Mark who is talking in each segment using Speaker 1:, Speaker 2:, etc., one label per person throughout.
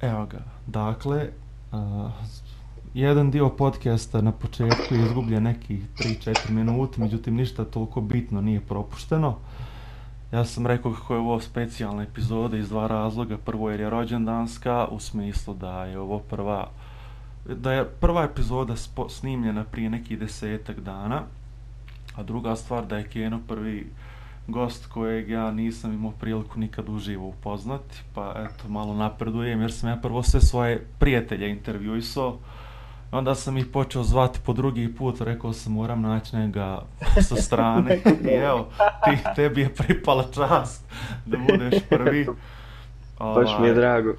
Speaker 1: Evo ga. Dakle, uh, jedan dio podcasta na početku je izgublje nekih 3-4 minuta, međutim ništa toliko bitno nije propušteno. Ja sam rekao kako je ovo specijalna epizoda iz dva razloga. Prvo jer je rođen Danska, u smislu da je ovo prva da je prva epizoda snimljena prije nekih desetak dana, a druga stvar da je Keno prvi gost kojeg ja nisam imao priliku nikad uživo upoznati, pa eto, malo napredujem jer sam ja prvo sve svoje prijatelje intervjuisao, onda sam ih počeo zvati po drugi put, rekao sam moram naći njega sa strane i evo, ti, tebi je pripala čast da budeš prvi.
Speaker 2: Baš mi je ovaj, drago.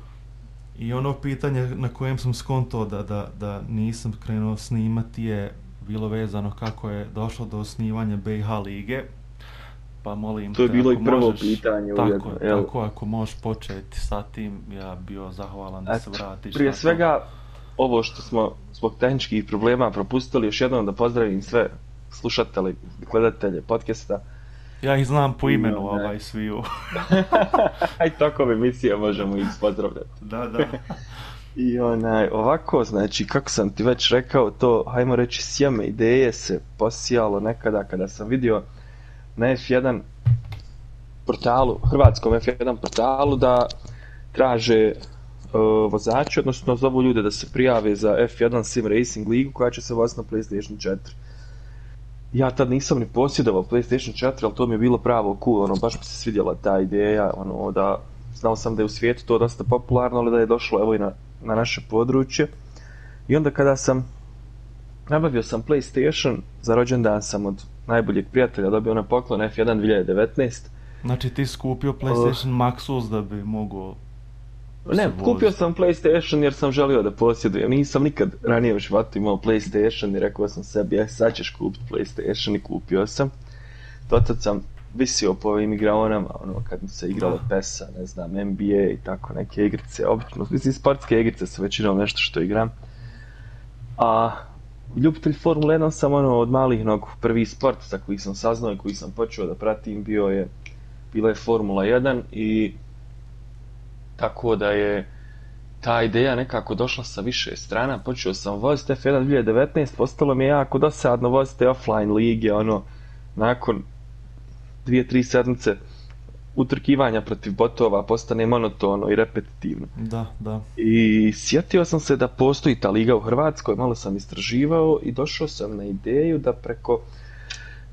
Speaker 1: I ono pitanje na kojem sam skonto da, da, da nisam krenuo snimati je bilo vezano kako je došlo do osnivanja BiH Lige
Speaker 2: pa molim to je te, bilo i prvo možeš, pitanje
Speaker 1: tako, ujedno, tako jel? ako možeš početi sa tim ja bio zahvalan da Eto, se vratiš
Speaker 2: prije svega ovo što smo zbog tehničkih problema propustili još jednom da pozdravim sve slušatelje gledatelje podcasta
Speaker 1: Ja ih znam po imenu, no, ovaj svi u...
Speaker 2: Aj, tokom emisije možemo ih pozdravljati. da, da. I onaj, ovako, znači, kako sam ti već rekao, to, hajmo reći, sjeme ideje se posijalo nekada kada sam vidio uh, na F1 portalu, hrvatskom F1 portalu da traže uh, e, vozači, odnosno zovu ljude da se prijave za F1 Sim Racing ligu koja će se voziti na PlayStation 4. Ja tad nisam ni posjedovao PlayStation 4, ali to mi je bilo pravo cool, ono, baš mi se svidjela ta ideja, ono, da znao sam da je u svijetu to dosta popularno, ali da je došlo evo i na, na naše područje. I onda kada sam nabavio sam PlayStation, za rođendan sam od najboljeg prijatelja dobio na poklon F1 2019. Znači
Speaker 1: ti skupio PlayStation uh, Maxus da bi mogao
Speaker 2: Ne, se kupio sam PlayStation jer sam želio da posjedujem. Nisam nikad ranije u životu imao PlayStation i rekao sam sebi, ja e, sad ćeš kupiti PlayStation i kupio sam. Dotad sam visio po ovim igraonama, ono, kad mi se igralo da. PES-a, ne znam, NBA i tako neke igrice. Obično, mislim, sportske igrice su većinom nešto što igram. A ljubitelj Formule 1 sam ono od malih nogu. Prvi sport za koji sam saznao i koji sam počeo da pratim bio je bila je Formula 1 i tako da je ta ideja nekako došla sa više strana. Počeo sam voziti F1 2019, postalo mi je jako dosadno voziti offline lige, ono, nakon dvije, tri sedmice utrkivanja protiv botova postane monotono i repetitivno.
Speaker 1: Da, da.
Speaker 2: I sjetio sam se da postoji ta liga u Hrvatskoj, malo sam istraživao i došao sam na ideju da preko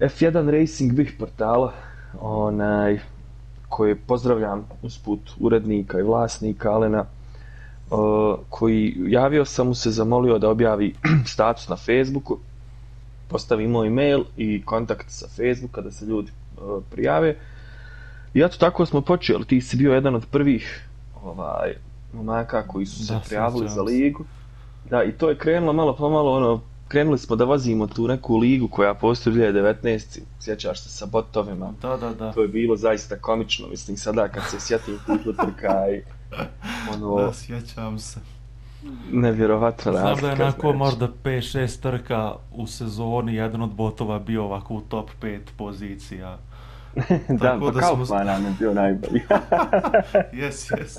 Speaker 2: F1 Racing bih portala onaj, koje pozdravljam usput urednika i vlasnika Alena uh, koji javio sam mu se zamolio da objavi status na Facebooku postavi moj email i kontakt sa Facebooka da se ljudi uh, prijave prijave I eto tako smo počeli, ti si bio jedan od prvih ovaj, momaka koji su se da, prijavili za ligu. Da, i to je krenulo malo pomalo, ono, krenuli smo da vozimo tu neku ligu koja postoji u 2019. Sjećaš se sa botovima.
Speaker 1: Da, da, da.
Speaker 2: To je bilo zaista komično, mislim, sada kad se sjetim tih utrka i
Speaker 1: ono... Da, sjećam se.
Speaker 2: Nevjerovatno
Speaker 1: razlika. Znaš da je onako znači. možda 5-6 trka u sezoni, jedan od botova bio ovako u top 5 pozicija.
Speaker 2: da, pa da smo... Kaufman nam je bio najbolji.
Speaker 1: yes, yes.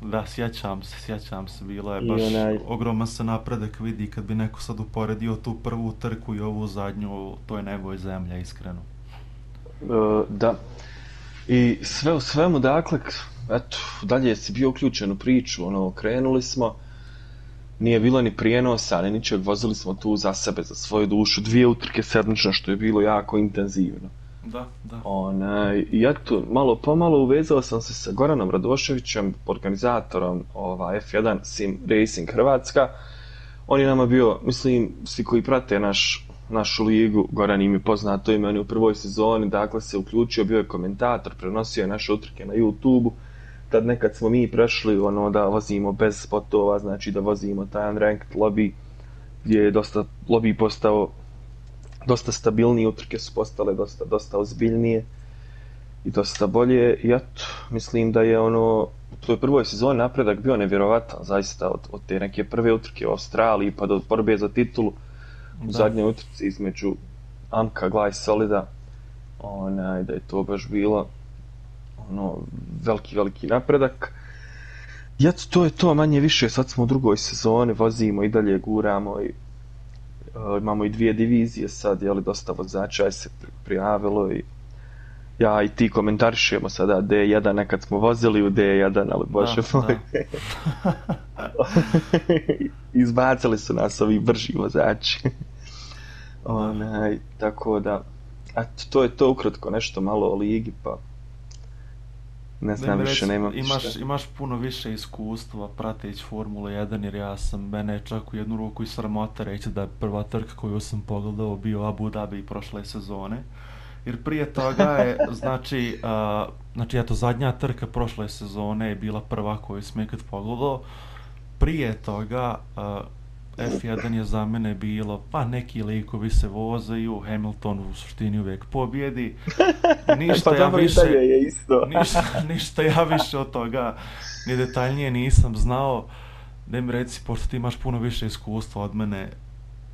Speaker 1: Da, sjećam se, sjećam se, bilo je baš onaj... ogroman se napredak vidi kad bi neko sad uporedio tu prvu trku i ovu zadnju, to je neboj zemlja, iskreno.
Speaker 2: Uh, da. I sve u svemu, dakle, eto, dalje si bio uključen u priču, ono, krenuli smo, uh, nije bilo ni prijenosa, ni ničeg, vozili smo tu za sebe, za svoju dušu, dvije utrke sedmično, što je bilo jako intenzivno. Da, da. Ona, I ja tu malo pomalo uvezao sam se sa Goranom Radoševićem, organizatorom ova F1 Sim Racing Hrvatska. On je nama bio, mislim, svi koji prate naš, našu ligu, Goran im je poznato ime, on je u prvoj sezoni, dakle se uključio, bio je komentator, prenosio je naše utrke na YouTube-u tad nekad smo mi prešli ono da vozimo bez spotova, znači da vozimo taj unranked lobby gdje je dosta lobby postao dosta stabilniji, utrke su postale dosta, dosta ozbiljnije i dosta bolje. Ja mislim da je ono u toj prvoj sezoni napredak bio nevjerovatan zaista od, od te neke prve utrke u Australiji pa do borbe za titulu u da. zadnjoj utrci između Anka, Glaj, Solida onaj, da je to baš bilo ono, veliki, veliki napredak. Ja, to je to, manje više, sad smo u drugoj sezoni, vozimo i dalje, guramo i uh, imamo i dvije divizije sad, jeli, dosta vozača je se prijavilo i ja i ti komentarišemo sada D1, nekad smo vozili u D1, ali bože da, moj. Da. Izbacili su nas ovi brži vozači. Onaj, tako da, eto, to je to ukratko nešto malo o ligi, pa ne znam
Speaker 1: ne, više, nema imaš, šta. imaš puno više iskustva prateć Formula 1, jer ja sam, mene je čak u jednu ruku i sramota reći da je prva trka koju sam pogledao bio Abu Dhabi prošle sezone. Jer prije toga je, znači, uh, znači, eto, zadnja trka prošle sezone je bila prva koju sam ikad pogledao. Prije toga, uh, F1 je za mene bilo, pa neki likovi se vozaju, Hamilton u suštini uvijek pobjedi.
Speaker 2: E, ništa pa
Speaker 1: ja više,
Speaker 2: je isto.
Speaker 1: ništa, ništa ja više od toga ni detaljnije nisam znao. Ne mi reci, pošto ti imaš puno više iskustva od mene,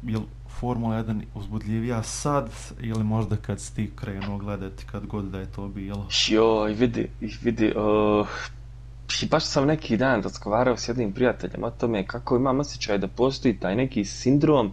Speaker 1: je li Formula 1 uzbudljivija sad ili možda kad si ti krenuo gledati kad god da je to bilo?
Speaker 2: Joj, vidi, vidi, uh, I baš sam neki dan razgovarao s jednim prijateljem o tome kako imam osjećaj da postoji taj neki sindrom uh,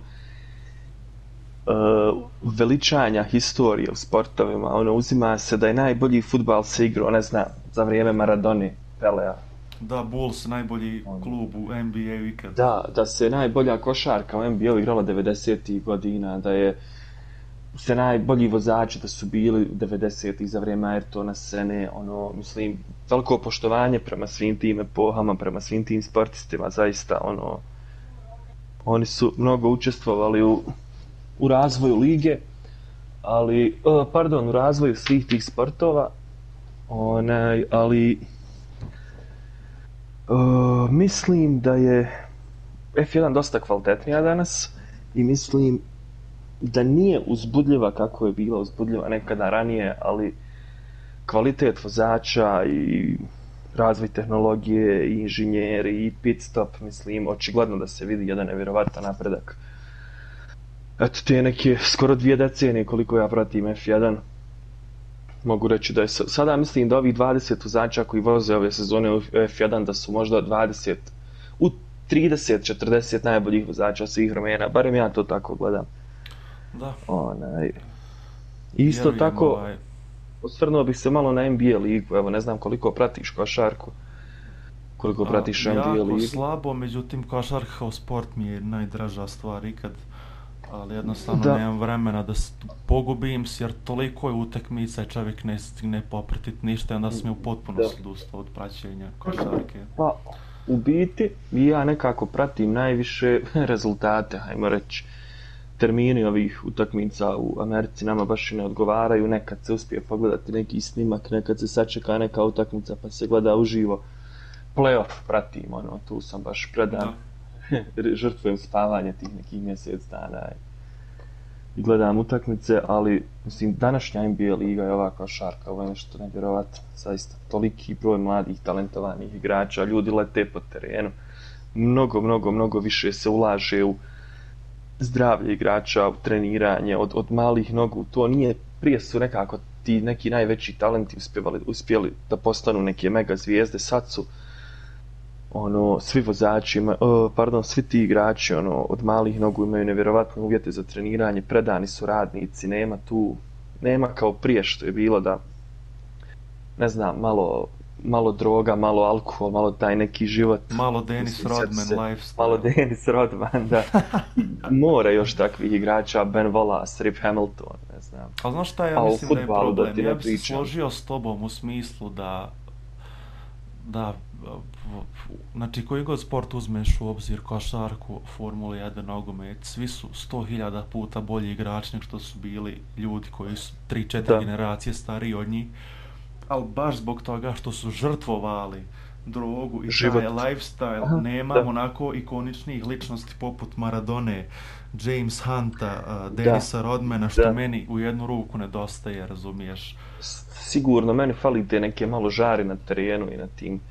Speaker 2: veličanja historije u sportovima. Ono, uzima se da je najbolji futbal se igrao, ne znam, za vrijeme Maradone, Pelea.
Speaker 1: Da, Bulls, najbolji ono. klub u NBA-u ikad.
Speaker 2: Da, da se najbolja košarka u NBA-u igrala 90. godina, da je uh, se najbolji vozači da su bili u 90-ih za vrijeme Ayrtona Sene, ono, mislim, veliko poštovanje prema svim tim epohama, prema svim tim sportistima, zaista, ono, oni su mnogo učestvovali u, u razvoju lige, ali, o, e, pardon, u razvoju svih tih sportova, onaj, ali, o, e, mislim da je F1 dosta kvalitetnija danas i mislim da nije uzbudljiva kako je bila uzbudljiva nekada ranije, ali kvalitet vozača i razvoj tehnologije i inženjeri i pit stop, mislim, očigledno da se vidi jedan nevjerovatan napredak. Eto, te neke skoro dvije decenije koliko ja pratim F1, mogu reći da je sada mislim da ovih 20 uzača koji voze ove sezone u F1 da su možda 20 u 30-40 najboljih vozača svih vremena, barem ja to tako gledam
Speaker 1: onaj,
Speaker 2: isto Jer tako, ovaj... osvrnuo bih se malo na NBA ligu, evo ne znam koliko pratiš košarku, koliko pa, A, pratiš NBA jako ligu.
Speaker 1: Jako slabo, međutim košarka u sport mi je najdraža stvar ikad ali jednostavno da. nemam vremena da se pogubim se jer toliko je utakmica i čovjek ne stigne popratiti ništa i onda sam je u potpunosti odustao od praćenja košarke.
Speaker 2: Pa, u biti ja nekako pratim najviše rezultate, hajmo reći termini ovih utakmica u Americi nama baš i ne odgovaraju, nekad se uspije pogledati neki snimak, nekad se sačeka neka utakmica pa se gleda uživo. Playoff pratim, ono, tu sam baš predan, žrtvujem spavanje tih nekih mjesec dana i, i gledam utakmice, ali mislim, današnja NBA liga je ovako šarka, ovo je nešto nevjerovatno, zaista toliki broj mladih, talentovanih igrača, ljudi lete po terenu, mnogo, mnogo, mnogo više se ulaže u uh, zdravlje igrača, u treniranje, od, od malih nogu, to nije, prije su nekako ti neki najveći talenti uspjevali, uspjeli da postanu neke mega zvijezde, sad su ono, svi vozači, ima, o, pardon, svi ti igrači ono, od malih nogu imaju nevjerovatne uvjete za treniranje, predani su radnici, nema tu, nema kao prije što je bilo da ne znam, malo malo droga, malo alkohol, malo taj neki život.
Speaker 1: Malo Dennis Rodman lifestyle.
Speaker 2: Malo Dennis Rodman, da. Mora još takvih igrača, Ben Wallace, Rip Hamilton, ne znam. A znaš
Speaker 1: šta ja A pa mislim da je problem? Da ja bih se složio s tobom u smislu da da znači koji god sport uzmeš u obzir košarku, formule 1, nogomet svi su 100.000 puta bolji igrači nego što su bili ljudi koji su 3-4 generacije stariji od njih ali baš zbog toga što su žrtvovali drogu i Život. taj lifestyle, Aha, nema da. onako ikoničnih ličnosti poput Maradone, James Hunta, uh, Denisa Rodmana, što da. meni u jednu ruku nedostaje, razumiješ?
Speaker 2: Sigurno, meni fali te neke malo žari na terenu i na tim uh,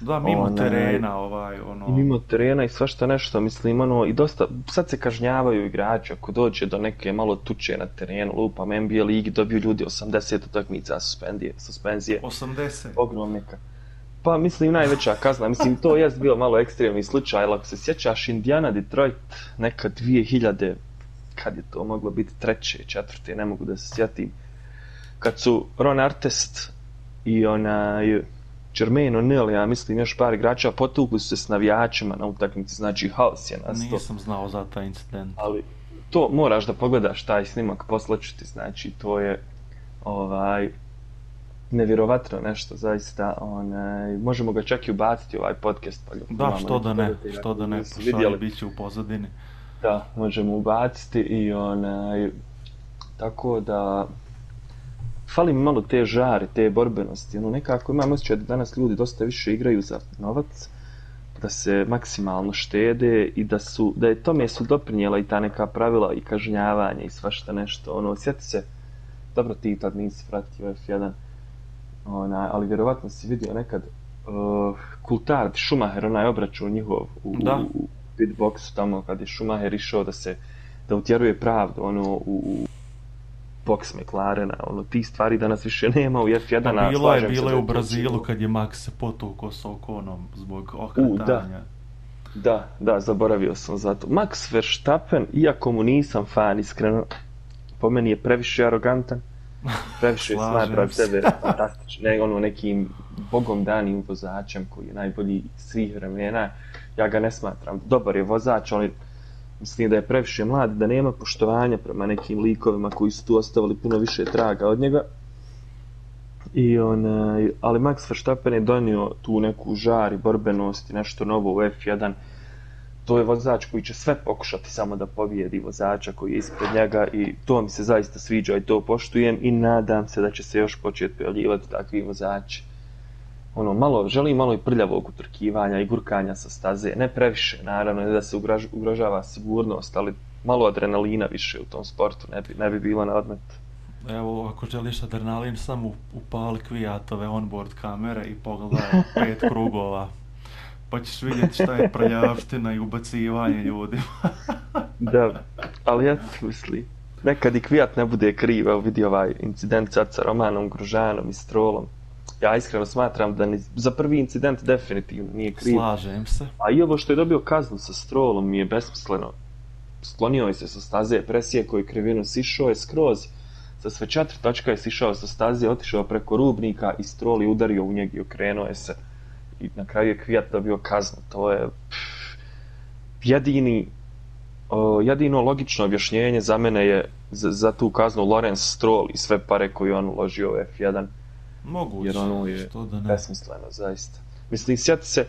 Speaker 1: Da, mimo ona, terena, ovaj, ono...
Speaker 2: I mimo terena i svašta nešto, mislim, ono, i dosta, sad se kažnjavaju igrači, ako dođe do neke malo tuče na terenu, lupam NBA ligi, dobiju ljudi 80 utakmica suspendije, suspenzije.
Speaker 1: 80?
Speaker 2: Ogromnika. Pa, mislim, najveća kazna, mislim, to je bio malo ekstremni slučaj, ali ako se sjećaš, Indiana, Detroit, neka 2000, kad je to moglo biti treće, četvrte, ne mogu da se sjetim, kad su Ron Artest i onaj, uh, Jermaine O'Neal, ja mislim još par igrača, potukli su se s navijačima na utakmici, znači haos je nastao.
Speaker 1: Nisam znao za taj incident.
Speaker 2: Ali to moraš da pogledaš taj snimak, poslaću ti, znači to je ovaj nevjerovatno nešto, zaista, onaj, možemo ga čak i ubaciti ovaj podcast. Pa
Speaker 1: ljubom, da, što da ne, što da ne, pošto bit će u pozadini.
Speaker 2: Da, možemo ubaciti i onaj, tako da, fali mi malo te žare, te borbenosti, ono nekako imam osjećaj da danas ljudi dosta više igraju za novac, da se maksimalno štede i da su, da je tome su doprinjela i ta neka pravila i kažnjavanje i svašta nešto, ono, sjeti se, dobro ti tad nisi pratio F1, ona, ali vjerovatno si vidio nekad uh, Kultard, Schumacher, onaj obračun njihov u, da. u pitboxu tamo kad je Schumacher išao da se, da utjeruje pravdu, ono, u, u Box McLarena, ono, ti stvari danas više nema u F1-a. Da,
Speaker 1: bilo je, bilo je u Brazilu kad je Max se potukao sa okonom zbog
Speaker 2: okretanja. Da, da, zaboravio sam zato. Max Verstappen, iako mu nisam fan, iskreno, po meni je previše arogantan, previše smatra sebe fantastično, ne, ono nekim bogom danim vozačem koji je najbolji svih vremena. Ja ga ne smatram. Dobar je vozač, on je mislim da je previše mlad, da nema poštovanja prema nekim likovima koji su tu ostavili puno više traga od njega. I on, e, ali Max Verstappen je donio tu neku žar i borbenost i nešto novo u F1. To je vozač koji će sve pokušati samo da povijedi vozača koji je ispred njega i to mi se zaista sviđa i to poštujem i nadam se da će se još početi pojavljivati takvi vozači ono malo želi malo i prljavog utrkivanja i gurkanja sa staze, ne previše, naravno ne da se ugraž, ugrožava sigurnost, ali malo adrenalina više u tom sportu ne bi, ne bi bilo na odmet.
Speaker 1: Evo, ako želiš adrenalin, sam upali kvijatove onboard kamere i pogledaj pet krugova. Pa ćeš vidjeti šta je prljavština i ubacivanje ljudima.
Speaker 2: da, ali ja ti misli, nekad i kvijat ne bude kriv, evo vidi ovaj incident sad sa Romanom Gružanom i Strolom ja iskreno smatram da ni, za prvi incident definitivno nije kriv.
Speaker 1: Slažem se.
Speaker 2: A i ovo što je dobio kaznu sa strolom mi je besmisleno. Sklonio je se sa staze, presije koji je krivinu sišao je skroz, sa sve četiri tačka je sišao sa staze, otišao preko rubnika i strol je udario u njeg i okrenuo je se. I na kraju je kvijat dobio kaznu. To je pff, jedini O, jedino logično objašnjenje za mene je za, za tu kaznu Lorenz Stroll i sve pare koje on uložio u F1
Speaker 1: Moguće, jer ono je što da ne.
Speaker 2: besmisleno, zaista. Mislim, sjeti se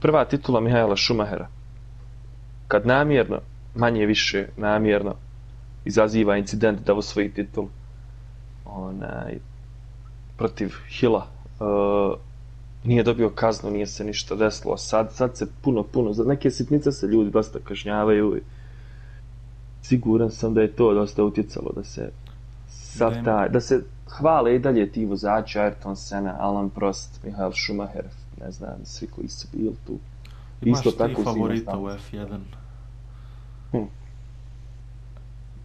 Speaker 2: prva titula Mihajla Šumahera. Kad namjerno, manje više namjerno, izaziva incident da osvoji titul onaj, protiv Hila. E, nije dobio kaznu, nije se ništa desilo. Sad, sad se puno, puno, za neke sitnice se ljudi dosta kažnjavaju. I siguran sam da je to dosta utjecalo da se sad taj, da se hvale i dalje ti vozači Ayrton Senna, Alan Prost, Michael Schumacher, ne znam, svi koji su bili tu.
Speaker 1: Imaš Isto ti tako favorita u F1? Hm.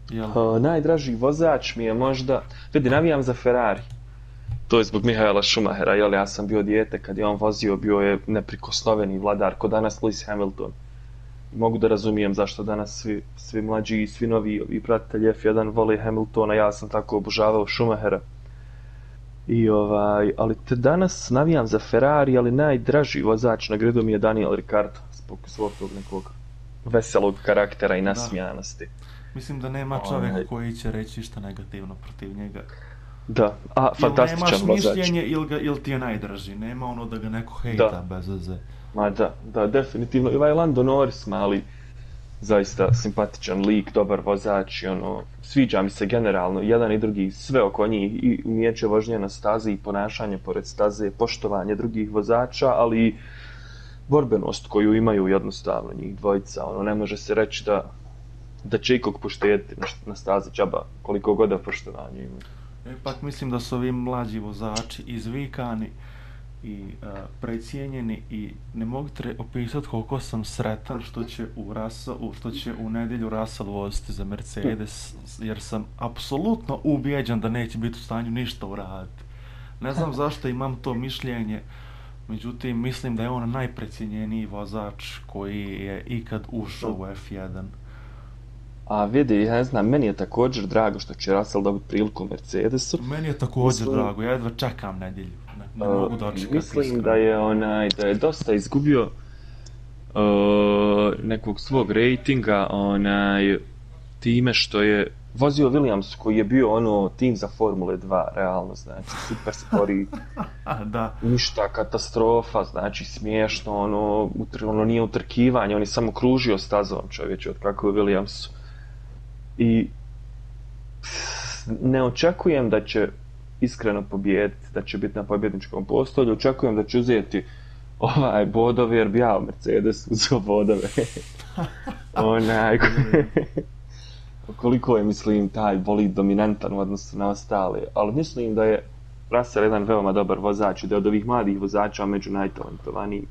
Speaker 1: Jel?
Speaker 2: O, najdraži vozač mi je možda... Vedi, navijam za Ferrari. To je zbog Mihaela Schumachera, jel? Ja sam bio dijete kad je on vozio, bio je neprikosnoveni vladar, ko danas Lewis Hamilton. Mogu da razumijem zašto danas svi, svi mlađi i svi novi i pratitelji F1 vole Hamiltona, ja sam tako obožavao Schumachera. I ovaj, ali te danas navijam za Ferrari, ali najdraži vozač na gredu mi je Daniel Ricardo zbog svog tog nekog veselog karaktera i nasmijanosti. Da.
Speaker 1: Mislim da nema čovjeka ovaj. koji će reći šta negativno protiv njega.
Speaker 2: Da,
Speaker 1: a il fantastičan vozač. Ili nemaš mišljenje ili il ti je najdraži, nema ono da ga neko hejta da. bez veze.
Speaker 2: Ma da, da, definitivno. I ovaj Lando Norris, mali, ma, zaista simpatičan lik, dobar vozač i ono, sviđa mi se generalno jedan i drugi, sve oko njih i umijeće vožnje na stazi i ponašanje pored staze, poštovanje drugih vozača, ali i borbenost koju imaju jednostavno njih dvojica, ono, ne može se reći da da će ikog poštijeti na stazi Čaba, koliko god da poštovanje ima.
Speaker 1: Ipak e, mislim da su ovi mlađi vozači izvikani, uh, i uh, precijenjeni i ne mogu te opisati koliko sam sretan što će u, Russell, u, što će u nedelju Russell voziti za Mercedes, jer sam apsolutno ubijeđan da neće biti u stanju ništa uraditi. Ne znam zašto imam to mišljenje, međutim mislim da je on najprecijenjeniji vozač koji je ikad ušao u F1.
Speaker 2: A vidi, ja ne znam, meni je također drago što će Russell dobiti priliku u Mercedesu.
Speaker 1: Meni je također Mislim... drago, ja jedva čekam nedjelju ne mogu da očekati.
Speaker 2: Mislim iskreno. da je onaj da je dosta izgubio uh, nekog svog rejtinga onaj time što je vozio Williams koji je bio ono tim za Formule 2, realno znači super spori. da. Ništa katastrofa, znači smiješno ono, utr, ono nije utrkivanje, on je samo kružio stazom, čovječe, od kako je Williams. I ne očekujem da će iskreno pobijediti, da će biti na pobjedničkom postolju. Očekujem da će uzeti ovaj bodove, jer bi ja u Mercedes uzeo bodove. Onaj, koliko je, mislim, taj bolid dominantan u odnosu na ostale. Ali mislim da je Russell jedan veoma dobar vozač i da je od ovih mladih vozača među najtalentovanijim.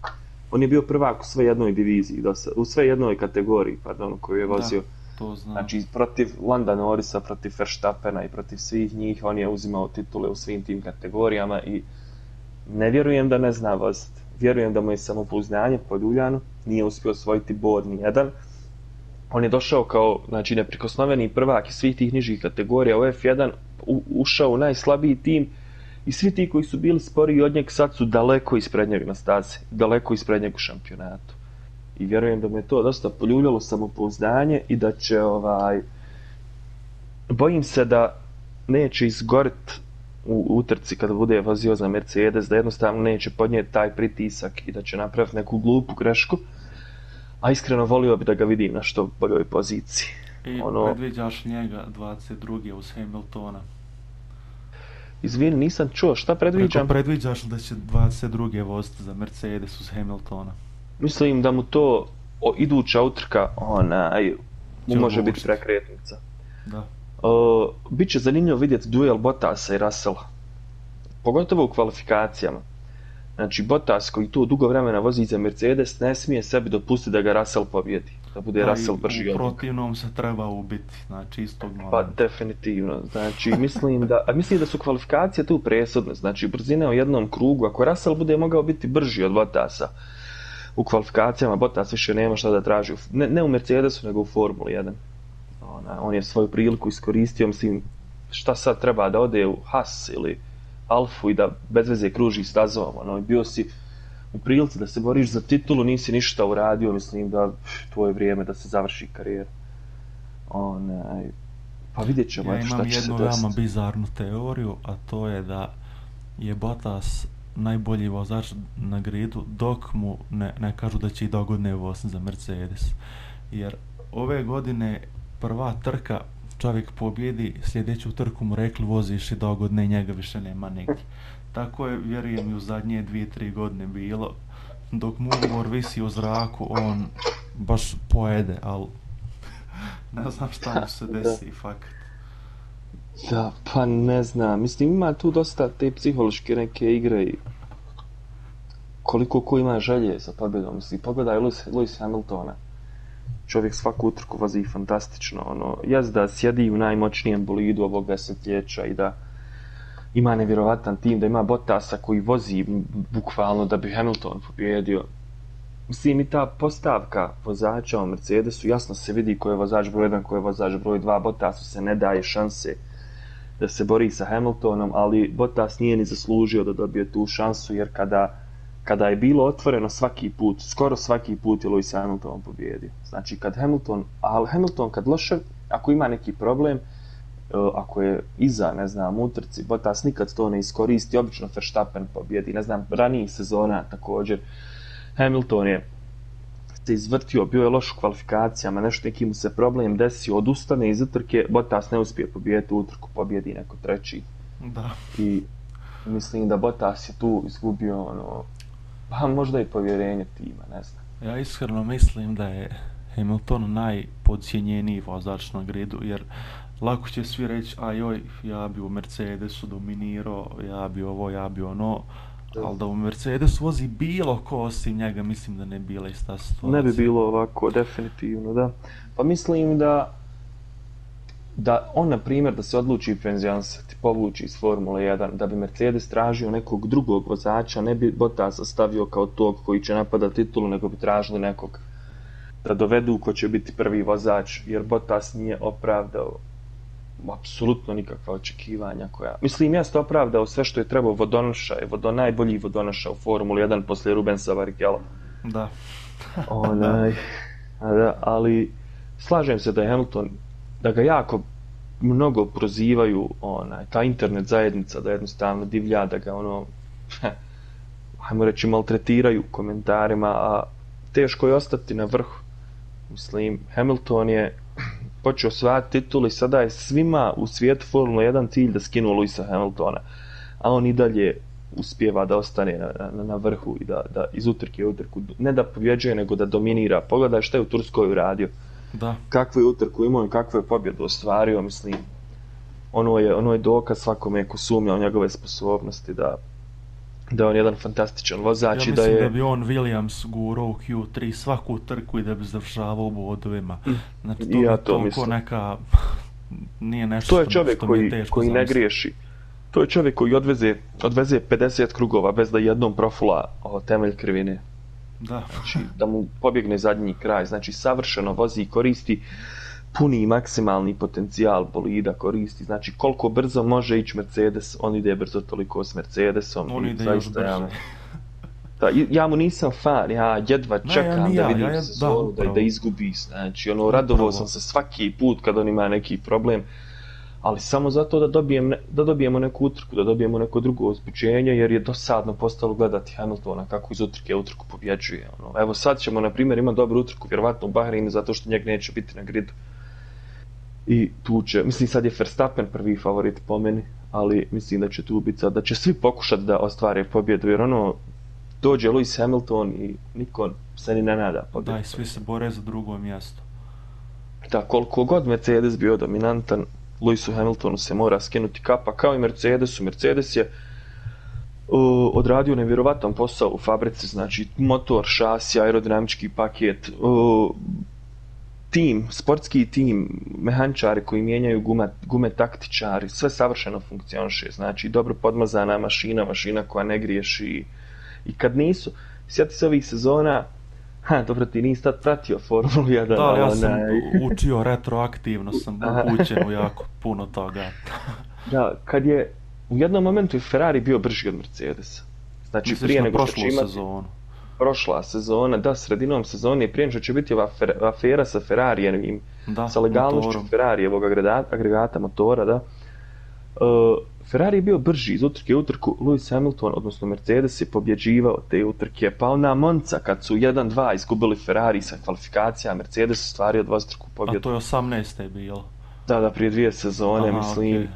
Speaker 2: On je bio prvak u sve jednoj diviziji, u sve jednoj kategoriji, pardon, koju je vozio. Da To znam. Znači, protiv Landa Norisa, protiv Verstappena i protiv svih njih, on je uzimao titule u svim tim kategorijama i ne vjerujem da ne zna voziti. Vjerujem da mu je samopouznanje po Ljuljanu, nije uspio osvojiti bod ni jedan. On je došao kao znači, neprikosnoveni prvak iz svih tih nižih kategorija u F1, u, ušao u najslabiji tim i svi ti koji su bili sporiji od njeg sad su daleko ispred njeg na stazi, daleko ispred njeg u šampionatu i vjerujem da me to dosta poljuljalo samopouzdanje i da će ovaj bojim se da neće izgoret u utrci kada bude vozio za Mercedes da jednostavno neće podnijeti taj pritisak i da će napraviti neku glupu grešku a iskreno volio bi da ga vidim na što boljoj poziciji
Speaker 1: i ono... predviđaš njega 22. uz Hamiltona
Speaker 2: Izvini, nisam čuo, šta predviđam? Kako
Speaker 1: predviđaš da će 22. voziti za Mercedes uz Hamiltona?
Speaker 2: mislim da mu to o, iduća utrka onaj mu može biti prekretnica. Da. Uh, biće zanimljivo vidjeti duel Bottasa i Russella. Pogotovo u kvalifikacijama. Znači, Bottas koji to dugo vremena vozi za Mercedes ne smije sebi dopustiti da ga Russell pobjedi. Da bude da, Russell brži
Speaker 1: od U protivnom se treba ubiti, znači istog
Speaker 2: Pa, definitivno. Znači, mislim da, a mislim da su kvalifikacije tu presudne. Znači, brzine u jednom krugu. Ako Russell bude mogao biti brži od Bottasa, u kvalifikacijama Bottas više nema šta da traži u, ne, ne u Mercedesu nego u Formuli 1 Ona, on je svoju priliku iskoristio mislim šta sad treba da ode u Haas ili Alfu i da bez veze kruži stazom ono, bio si u prilici da se boriš za titulu nisi ništa uradio mislim da to je vrijeme da se završi karijer onaj pa vidjet ćemo
Speaker 1: ja
Speaker 2: imam šta će jednu veoma
Speaker 1: bizarnu teoriju a to je da je Bottas najbolji vozač na gridu, dok mu ne, ne kažu da će i dogodne vozni za Mercedes. Jer ove godine prva trka čovjek pobjedi, sljedeću trku mu rekli voziš i dogodne i njega više nema negdje. Tako je, vjerujem, i u zadnje dvije, tri godine bilo. Dok mu ugovor visi u zraku, on baš pojede, ali ne znam šta mu se desi, fakat.
Speaker 2: Da, pa ne znam. Mislim, ima tu dosta te psihološke neke igre i koliko ko ima želje za pobjedom. Mislim, pogledaj Lewis, Lewis Hamiltona. Čovjek svaku utrku vazi fantastično. Ono, jaz da sjedi u najmoćnijem bolidu ovog desetljeća i da ima nevjerovatan tim, da ima Bottasa koji vozi bukvalno da bi Hamilton pobjedio. Mislim, i ta postavka vozača u Mercedesu, jasno se vidi ko je vozač broj 1, ko je vozač broj 2, Bottasu se ne daje šanse da se bori sa Hamiltonom, ali Bottas nije ni zaslužio da dobije tu šansu, jer kada, kada je bilo otvoreno svaki put, skoro svaki put je Lewis Hamilton pobjedio. Znači, kad Hamilton, ali Hamilton kad loše, ako ima neki problem, e, ako je iza, ne znam, utrci, Bottas nikad to ne iskoristi, obično Verstappen pobjedi, ne znam, raniji sezona također, Hamilton je se izvrtio, bio je loš u kvalifikacijama, nešto neki mu se problem desi, odustane iz utrke, Bottas ne uspije pobijeti u utrku, pobijedi neko treći.
Speaker 1: Da.
Speaker 2: I mislim da Bottas je tu izgubio ono, pa možda i povjerenje tima, ne znam.
Speaker 1: Ja iskreno mislim da je Hamilton najpodcijenjeniji vozač na gridu, jer lako će svi reći, a joj, ja bi u Mercedesu dominirao, ja bi ovo, ja bi ono, Ali da u Mercedes vozi bilo ko osim njega, mislim da ne bi bila ista situacija.
Speaker 2: Ne bi bilo ovako, definitivno, da. Pa mislim da da on, na primjer, da se odluči penzijansati, povući iz Formule 1, da bi Mercedes tražio nekog drugog vozača, ne bi Bottas stavio kao tog koji će napada titulu, nego bi tražili nekog da dovedu ko će biti prvi vozač, jer Bottas nije opravdao apsolutno nikakva očekivanja koja... Mislim, ja ste opravdao sve što je trebao vodonoša, je vodo, najbolji vodonoša u Formuli 1 poslije Rubensa Varikela.
Speaker 1: Da.
Speaker 2: Onaj, da, ali slažem se da je Hamilton, da ga jako mnogo prozivaju onaj, ta internet zajednica da jednostavno divlja, da ga ono, hajmo reći, maltretiraju komentarima, a teško je ostati na vrhu. Mislim, Hamilton je počeo osvajati titul i sada je svima u svijetu Formula 1 cilj da skinu Luisa Hamiltona. A on i dalje uspjeva da ostane na, na, na vrhu i da, da iz utrke u utrku, ne da pobjeđuje, nego da dominira. Pogledaj šta je u Turskoj uradio. Da. Kakvu je utrku imao i kakvu je pobjedu ostvario, mislim. Ono je, ono je dokaz svakome ko sumnja o njegove sposobnosti da da je on jedan fantastičan vozač
Speaker 1: ja i da je... Ja mislim da bi on Williams guro u Q3 svaku trku i da bi završavao bodovima. Mm. Znači, to ja
Speaker 2: to
Speaker 1: mislim. neka...
Speaker 2: Nije
Speaker 1: nešto to je
Speaker 2: čovjek što koji,
Speaker 1: je teško
Speaker 2: koji zamisli. ne griješi. To je čovjek koji odveze, odveze 50 krugova bez da jednom profula o temelj krivine.
Speaker 1: Da.
Speaker 2: Znači, da mu pobjegne zadnji kraj. Znači, savršeno vozi i koristi. Uh, puni maksimalni potencijal bolida koristi, znači koliko brzo može ići Mercedes, on ide brzo toliko s Mercedesom.
Speaker 1: On ide još brzo.
Speaker 2: Ja, da, ja mu nisam fan, ja jedva ne, čekam ja, ja, da vidim ja, ja, se da, zoru, da, da izgubi. Znači, ono, radovao sam se svaki put kad on ima neki problem, ali samo zato da, dobijem, da dobijemo neku utrku, da dobijemo neko drugo uzbuđenje, jer je dosadno postalo gledati Hamiltona kako iz utrke utrku pobjeđuje. Ono. Evo sad ćemo, na primjer, imati dobru utrku, vjerovatno u Bahreinu, zato što njeg neće biti na gridu i tu će, mislim sad je Verstappen prvi favorit po meni, ali mislim da će tu biti sad, da će svi pokušati da ostvare pobjedu, jer ono, dođe Lewis Hamilton i niko se ni ne nada
Speaker 1: pobjedu. Da, i svi se bore za drugo mjesto.
Speaker 2: Da, koliko god Mercedes bio dominantan, Lewisu Hamiltonu se mora skinuti kapa, kao i Mercedesu. Mercedes je uh, odradio nevjerovatan posao u fabrici, znači motor, šasi, aerodinamički paket, uh, tim, sportski tim, mehančari koji mijenjaju guma, gume taktičari, sve savršeno funkcionše, znači dobro podmazana mašina, mašina koja ne griješi i kad nisu, sjeti se ovih sezona, ha, dobro ti nisi tad pratio Formulu 1.
Speaker 1: Da, ja sam onaj. učio retroaktivno, sam upućen u jako puno toga.
Speaker 2: da, kad je, u jednom momentu je Ferrari bio brži od Mercedesa.
Speaker 1: Znači, Misliš prije na nego prošlu što će imati... sezonu?
Speaker 2: prošla sezona, da, sredinom sezone, prije što će biti ova afer, afera sa Ferrarijem, sa legalnošću motorom. Ferrari, ovog agregata, agregata motora, da. E, Ferrari je bio brži iz utrke u utrku, Lewis Hamilton, odnosno Mercedes, je pobjeđivao te utrke, pa ona Monca, kad su 1-2 izgubili Ferrari sa kvalifikacija, Mercedes stvario dvostruku pobjedu.
Speaker 1: A to je 18. bilo.
Speaker 2: Da, da, prije dvije sezone, Aha, mislim. Okay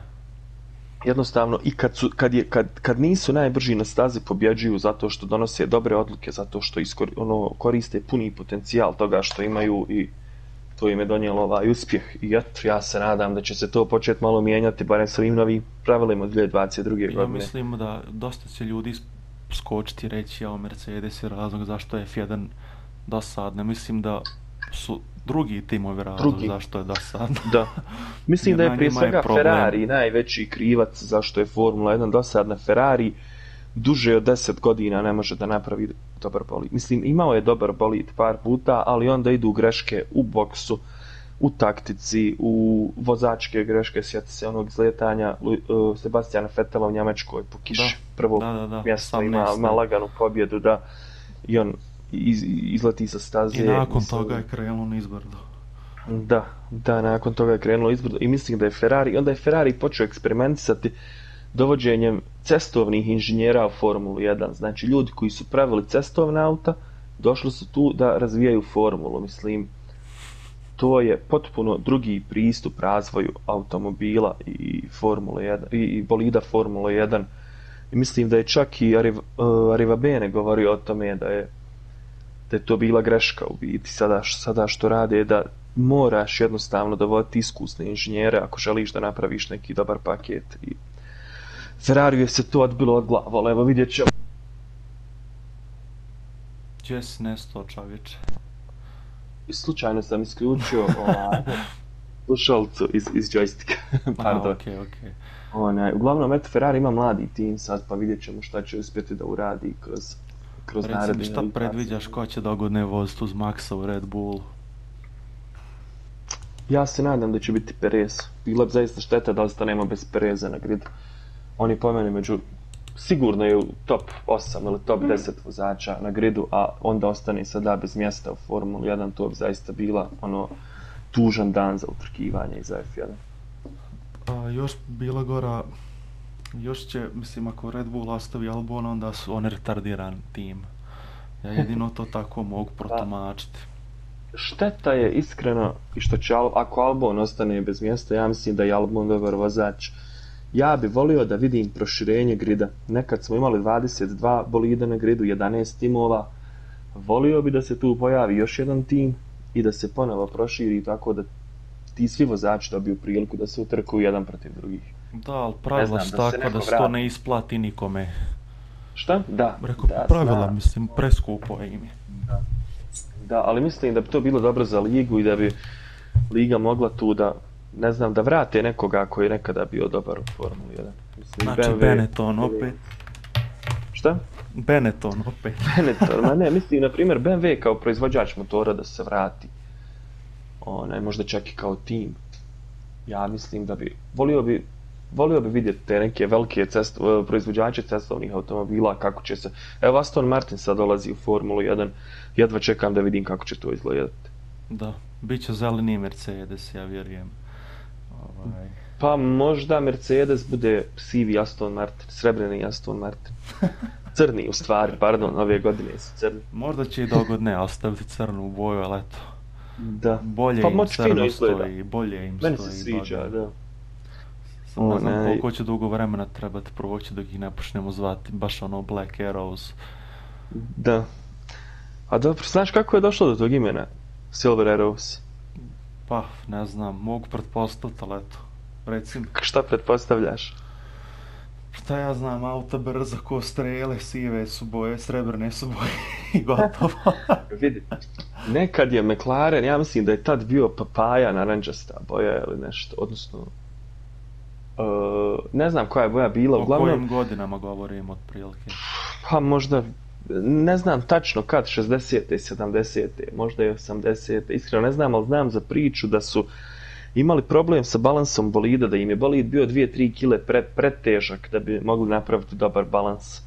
Speaker 2: jednostavno i kad, su, kad, je, kad, kad nisu najbrži na stazi pobjeđuju zato što donose dobre odluke, zato što iskor, ono, koriste puni potencijal toga što imaju i to im je donijelo ovaj uspjeh. I ja, ja se nadam da će se to početi malo mijenjati, barem sa ovim novim pravilima od 2022.
Speaker 1: godine. Ja mislim da dosta će ljudi skočiti reći, ja o Mercedes je razlog zašto je F1 dosadne. Mislim da su drugi timovi razlog drugi. zašto je
Speaker 2: dosadno. Da. Mislim da je prije svega problem. Ferrari najveći krivac zašto je Formula 1 dosadna. Ferrari duže od 10 godina ne može da napravi dobar bolid. Mislim, imao je dobar bolid par puta, ali onda idu greške u boksu, u taktici, u vozačke greške, sjeti se onog izletanja uh, Sebastiana Fetela u Njemačkoj po kiši
Speaker 1: prvog
Speaker 2: mjesta ima, ima laganu pobjedu, da i on iz, izleti sa staze.
Speaker 1: I nakon mislim, toga je krenulo
Speaker 2: na izbrdo. Da, da, nakon toga je krenulo izbrdo i mislim da je Ferrari, onda je Ferrari počeo eksperimentisati dovođenjem cestovnih inženjera u Formulu 1. Znači, ljudi koji su pravili cestovna auta, došli su tu da razvijaju formulu, mislim. To je potpuno drugi pristup razvoju automobila i Formule 1, i bolida Formule 1. I mislim da je čak i Ariva, uh, Ariva Bene govorio o tome da je da je to bila greška u biti sada, sada što rade da moraš jednostavno dovoditi iskusne inženjere ako želiš da napraviš neki dobar paket i Ferrari je se to odbilo od glava, ali evo vidjet ćemo.
Speaker 1: Gdje si nestao čovječ?
Speaker 2: Slučajno sam isključio ovaj, slušalcu iz, iz joysticka, pardon. Okej, okej. Okay, okay. Ona, uglavnom, eto, Ferrari ima mladi tim sad, pa vidjet ćemo šta će uspjeti da uradi kroz
Speaker 1: kroz Reci naredne Reci šta edukacije. predviđaš, ko će dogodne voziti uz Maxa u Red Bullu?
Speaker 2: Ja se nadam da će biti Perez. Bila bi zaista šteta da ostane ima bez Pereza na grid. Oni po mene među... Sigurno je u top 8 ili top 10 hmm. vozača na gridu, a onda ostane sada bez mjesta u Formulu 1. To bi zaista bila ono tužan dan za utrkivanje iz F1. A,
Speaker 1: još bila gora Još će, mislim, ako Red Bull ostavi Albon, onda su oni retardiran tim. Ja jedino to tako mogu pa, protumačiti.
Speaker 2: Šteta je iskreno, i što će, ako Albon ostane bez mjesta, ja mislim da je Albon dobar vozač. Ja bih volio da vidim proširenje grida. Nekad smo imali 22 bolida na gridu, 11 timova. Volio bi da se tu pojavi još jedan tim i da se ponovo proširi tako da ti svi vozači dobiju priliku da se utrkuju jedan protiv drugih.
Speaker 1: Da, ali pravila su takva da se to ne isplati nikome.
Speaker 2: Šta?
Speaker 1: Da. Rekao, da, pravila, zna. mislim, preskupo je ime.
Speaker 2: Da. da, ali mislim da bi to bilo dobro za ligu i da bi liga mogla tu da, ne znam, da vrate nekoga koji je nekada bio dobar u Formuli 1. Mislim,
Speaker 1: znači, BMW, Benetton opet.
Speaker 2: Šta?
Speaker 1: Benetton opet.
Speaker 2: Benetton, ma ne, mislim, na primjer, BMW kao proizvođač motora da se vrati. Onaj, možda čak i kao tim. Ja mislim da bi, volio bi, volio bi vidjeti te neke velike cest, e, proizvođače cestovnih automobila, kako će se... Evo, Aston Martin sad dolazi u Formulu 1, jedva čekam da vidim kako će to izgledati.
Speaker 1: Da, bit će zeleni Mercedes, ja vjerujem.
Speaker 2: Ovaj... Pa možda Mercedes bude sivi Aston Martin, srebrni Aston Martin. Crni, u stvari, pardon, ove godine su crni.
Speaker 1: Možda će i dogodne ostaviti crnu boju, ali eto.
Speaker 2: Da.
Speaker 1: Bolje pa im crno stoji, bolje im
Speaker 2: Meni stoji. Meni
Speaker 1: se
Speaker 2: sviđa, dogodne. da
Speaker 1: mislim, ne znam ne. Ono, koliko će dugo vremena trebati proći dok ih ne počnemo zvati, baš ono Black Arrows.
Speaker 2: Da. A dobro, znaš kako je došlo do tog imena? Silver Arrows?
Speaker 1: Pa, ne znam, mogu pretpostaviti, ali eto, recimo.
Speaker 2: Šta pretpostavljaš?
Speaker 1: Pa šta ja znam, auta brza ko strele, sive su boje, srebrne su boje i
Speaker 2: gotovo. Vidi, nekad je McLaren, ja mislim da je tad bio papaja naranđasta boja ili nešto, odnosno Eh, ne znam koja je boja bila.
Speaker 1: O
Speaker 2: uglavnom,
Speaker 1: kojim godinama govorim od prilike?
Speaker 2: Pa možda, ne znam tačno kad, 60. 70. možda i 80. Iskreno ne znam, ali znam za priču da su imali problem sa balansom bolida, da im je bolid bio 2-3 kile pre, pretežak da bi mogli napraviti dobar balans.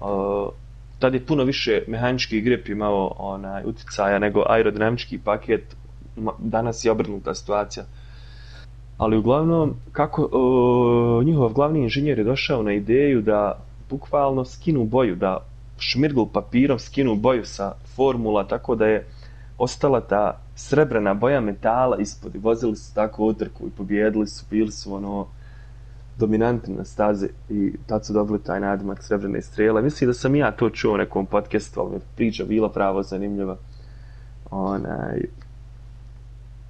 Speaker 2: Uh, tad je puno više mehanički grip imao onaj, uticaja nego aerodinamički paket. Danas je obrnuta situacija. Uh, ali uglavnom kako uh, njihov glavni inženjer je došao na ideju da bukvalno skinu boju da šmirgl papirom skinu boju sa formula tako da je ostala ta srebrna boja metala ispod i vozili su tako utrku i pobjedili su, bili su ono dominantni na staze i tad su dobili taj nadimak srebrne strele. Mislim da sam ja to čuo u nekom podcastu, ali mi je priča bila pravo zanimljiva. Onaj,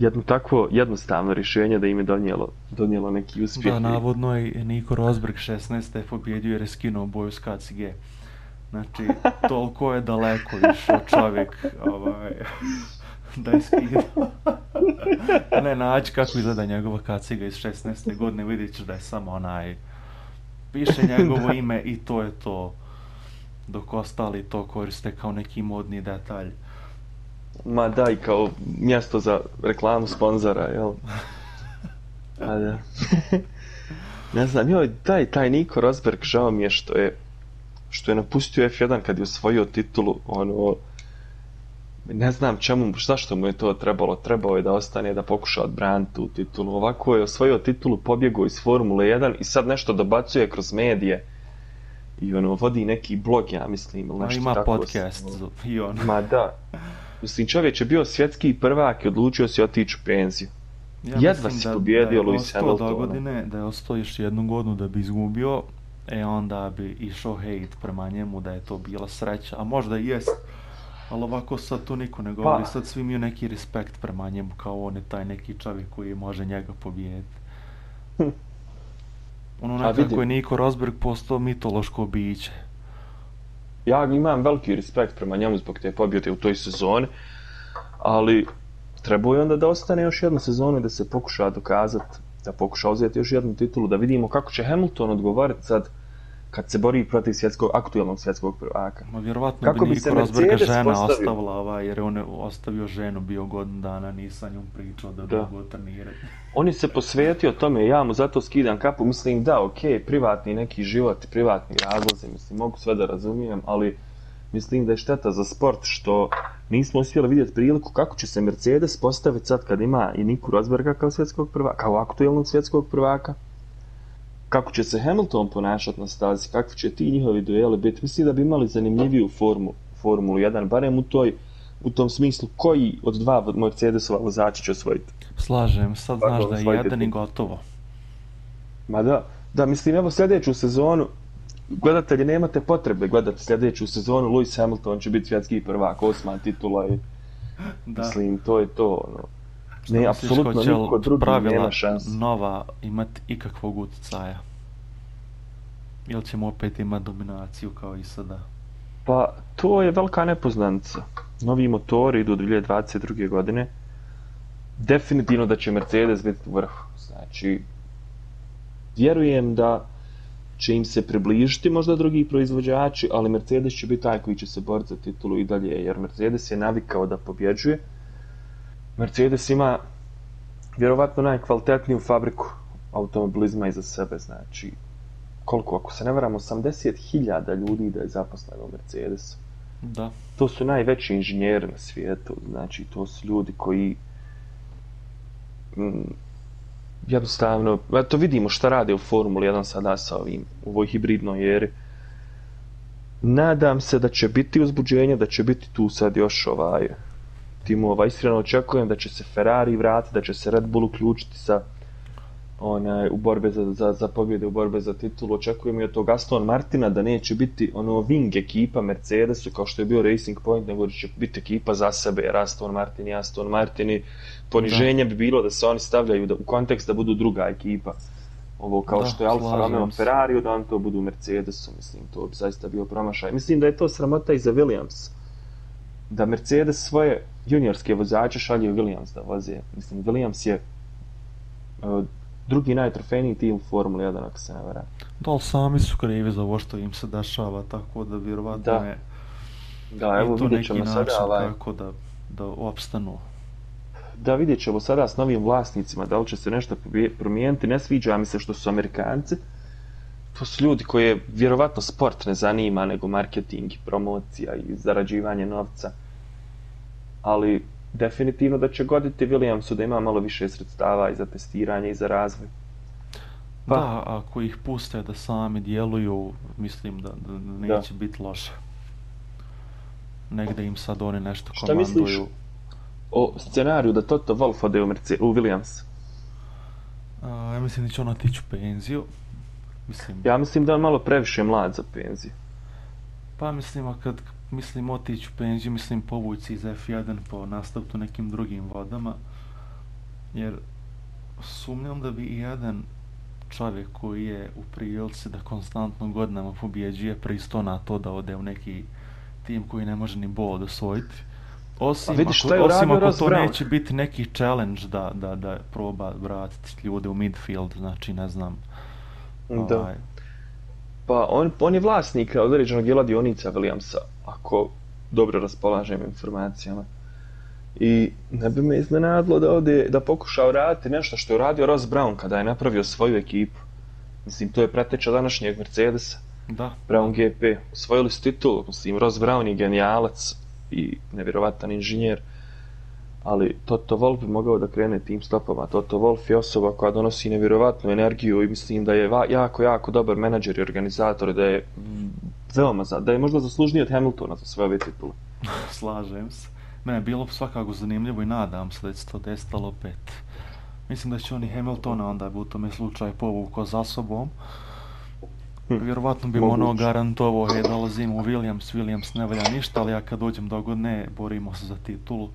Speaker 2: jedno takvo jednostavno rješenje da im je donijelo, donijelo neki uspjeh.
Speaker 1: Da, navodno je Niko Rosberg 16. pobjedio jer je skinuo boju s KCG. Znači, toliko je daleko više od čovjek ovaj, da je skinuo. Ne, naći kako izgleda njegova kaciga iz 16. godine, vidjet ću da je samo onaj... Piše njegovo ime i to je to. Dok ostali to koriste kao neki modni detalj.
Speaker 2: Ma daj, kao mjesto za reklamu sponzora, jel? A da. ne znam, joj, daj, taj Niko Rosberg, žao mi je što je, što je napustio F1 kad je osvojio titulu, ono, ne znam čemu, zašto mu je to trebalo, trebao je da ostane, da pokuša odbraniti tu titulu, ovako je osvojio titulu, pobjegao iz Formule 1 i sad nešto dobacuje kroz medije, i ono, vodi neki blog, ja mislim, ili nešto tako. Ima
Speaker 1: podcast,
Speaker 2: i
Speaker 1: ono. Ma
Speaker 2: da. mislim, čovjek je bio svjetski prvak i odlučio se otići u penziju. Ja Jedva si da, pobjedio Lewis Hamiltona. Godine,
Speaker 1: da je ostao još jednu godinu da bi izgubio, e onda bi išao hate prema njemu da je to bila sreća, a možda i jest. Ali ovako sad to niko ne govori, pa. sad svi imaju neki respekt prema njemu, kao on je taj neki čovjek koji može njega pobijediti. Hm. Ono nekako je Niko Rosberg postao mitološko biće
Speaker 2: ja imam veliki respekt prema njemu zbog te pobjede u toj sezoni, ali trebuje onda da ostane još jedna sezona da se pokuša dokazati, da pokuša uzeti još jednu titulu, da vidimo kako će Hamilton odgovarati sad uh, kad se bori protiv svjetskog, aktualnog svjetskog prvaka.
Speaker 1: Ma vjerovatno Kako bi Niko Rosberga žena postavio? ostavila ovaj, jer on je ostavio ženu bio godin dana, nisam njom pričao da, da. dugo trenirat. On je
Speaker 2: se posvetio tome, ja mu zato skidam kapu, mislim da, ok, privatni neki život, privatni razlozi, mislim, mogu sve da razumijem, ali mislim da je šteta za sport što nismo uspjeli vidjeti priliku kako će se Mercedes postaviti sad kad ima i Niku Rosberga kao svjetskog prvaka, kao aktuelnog svjetskog prvaka, kako će se Hamilton ponašati na stazi, kakvi će ti njihovi dueli biti, mislim da bi imali zanimljiviju formu, Formulu 1, barem u toj u tom smislu koji od dva Mercedesova vozača će osvojiti.
Speaker 1: Slažem, sad znaš da je jedan i gotovo.
Speaker 2: Ma da, da mislim evo sljedeću sezonu gledatelji nemate potrebe gledati sljedeću sezonu Lewis Hamilton će biti svjetski prvak, osma titula i da. mislim to je to. Ono što ne, apsolutno niko drugi pravila nema šans.
Speaker 1: nova imati ikakvog utjecaja? Ili ćemo opet imati dominaciju kao i sada?
Speaker 2: Pa, to je velika nepoznanica. Novi motori idu od 2022. godine. Definitivno da će Mercedes biti u vrhu. Znači, vjerujem da će im se približiti možda drugi proizvođači, ali Mercedes će biti taj koji će se boriti za titulu i dalje, jer Mercedes je navikao da pobjeđuje. Mercedes ima vjerovatno najkvalitetniju fabriku automobilizma iza sebe, znači koliko, ako se ne varam, 80.000 ljudi da je zaposleno Mercedes.
Speaker 1: Da.
Speaker 2: To su najveći inženjeri na svijetu, znači to su ljudi koji mm, jednostavno, eto vidimo šta rade u Formuli 1 sada sa ovim, u ovoj hibridnoj jeri. Nadam se da će biti uzbuđenje, da će biti tu sad još ovaj, uh, timova. Iskreno očekujem da će se Ferrari vratiti, da će se Red Bull uključiti sa onaj u borbe za za za pobjede, u borbe za titulu. Očekujem i od tog Aston Martina da neće biti ono wing ekipa Mercedesu kao što je bio Racing Point, nego da će biti ekipa za sebe, jer Aston Martin i Aston Martin i poniženje da. bi bilo da se oni stavljaju da, u kontekst da budu druga ekipa. Ovo kao da, što je Alfa Romeo Ferrari, da on to budu Mercedesu, mislim, to bi zaista bio promašaj. Mislim da je to sramota i za Williams. Da Mercedes svoje juniorske vozače šalje u Williams da voze. Mislim, Williams je e, drugi najtrofejniji tim u Formuli 1, ako se ne vera.
Speaker 1: Da, ali sami su krivi za ovo što im se dešava, tako da vjerovatno da. je
Speaker 2: da,
Speaker 1: evo,
Speaker 2: i to neki sada,
Speaker 1: način ovaj... kako da, da opstanu.
Speaker 2: Da, vidjet ćemo sada s novim vlasnicima, da li će se nešto promijeniti. Ne sviđa mi se što su Amerikanci. To su ljudi koje vjerovatno sport ne zanima, nego marketing i promocija i zarađivanje novca ali definitivno da će goditi Williamsu da ima malo više sredstava i za testiranje i za razvoj.
Speaker 1: Pa, da, ako ih puste da sami djeluju, mislim da, da neće biti loše. Negde im sad oni nešto komanduju. Šta misliš
Speaker 2: o scenariju da Toto Wolff ode
Speaker 1: u,
Speaker 2: Merce, u Williams? A,
Speaker 1: ja mislim da će ona tići u penziju.
Speaker 2: Mislim, ja mislim da je malo previše mlad za
Speaker 1: penziju. Pa mislim, kad mislim otići u penziju, mislim povući iz F1 po pa nastavku nekim drugim vodama, jer sumnjam da bi jedan čovjek koji je u prilici da konstantno godinama pobjeđuje pristo na to da ode u neki tim koji ne može ni bod osvojiti. Osim vidiš, ako, je osim ako to neće biti neki challenge da, da, da proba vratiti ljude u midfield, znači ne znam.
Speaker 2: Da. Ovaj. Pa on, on je vlasnik određenog djela dionica Williamsa ako dobro raspolažem informacijama. I ne bi me iznenadilo da ovdje da pokušao raditi nešto što je uradio Ross Brown kada je napravio svoju ekipu. Mislim, to je preteča današnjeg Mercedesa. Da. Brown GP. Osvojili su titul. Mislim, Ross Brown je genijalac i nevjerovatan inženjer. Ali Toto Wolff bi mogao da krene tim stopama. Toto Wolff je osoba koja donosi nevjerovatnu energiju i mislim da je va jako, jako dobar menadžer i organizator da je veoma za, da je možda zaslužniji od Hamiltona za sve ove titule.
Speaker 1: Slažem se. Mene je bilo svakako zanimljivo i nadam se da će to destalo opet. Mislim da će oni Hamiltona onda bi u tome slučaju povukao za sobom. Hm. Vjerovatno bi ono garantovo je da lazim u Williams, Williams ne valja ništa, ali ja kad uđem do godine, borimo se za titulu.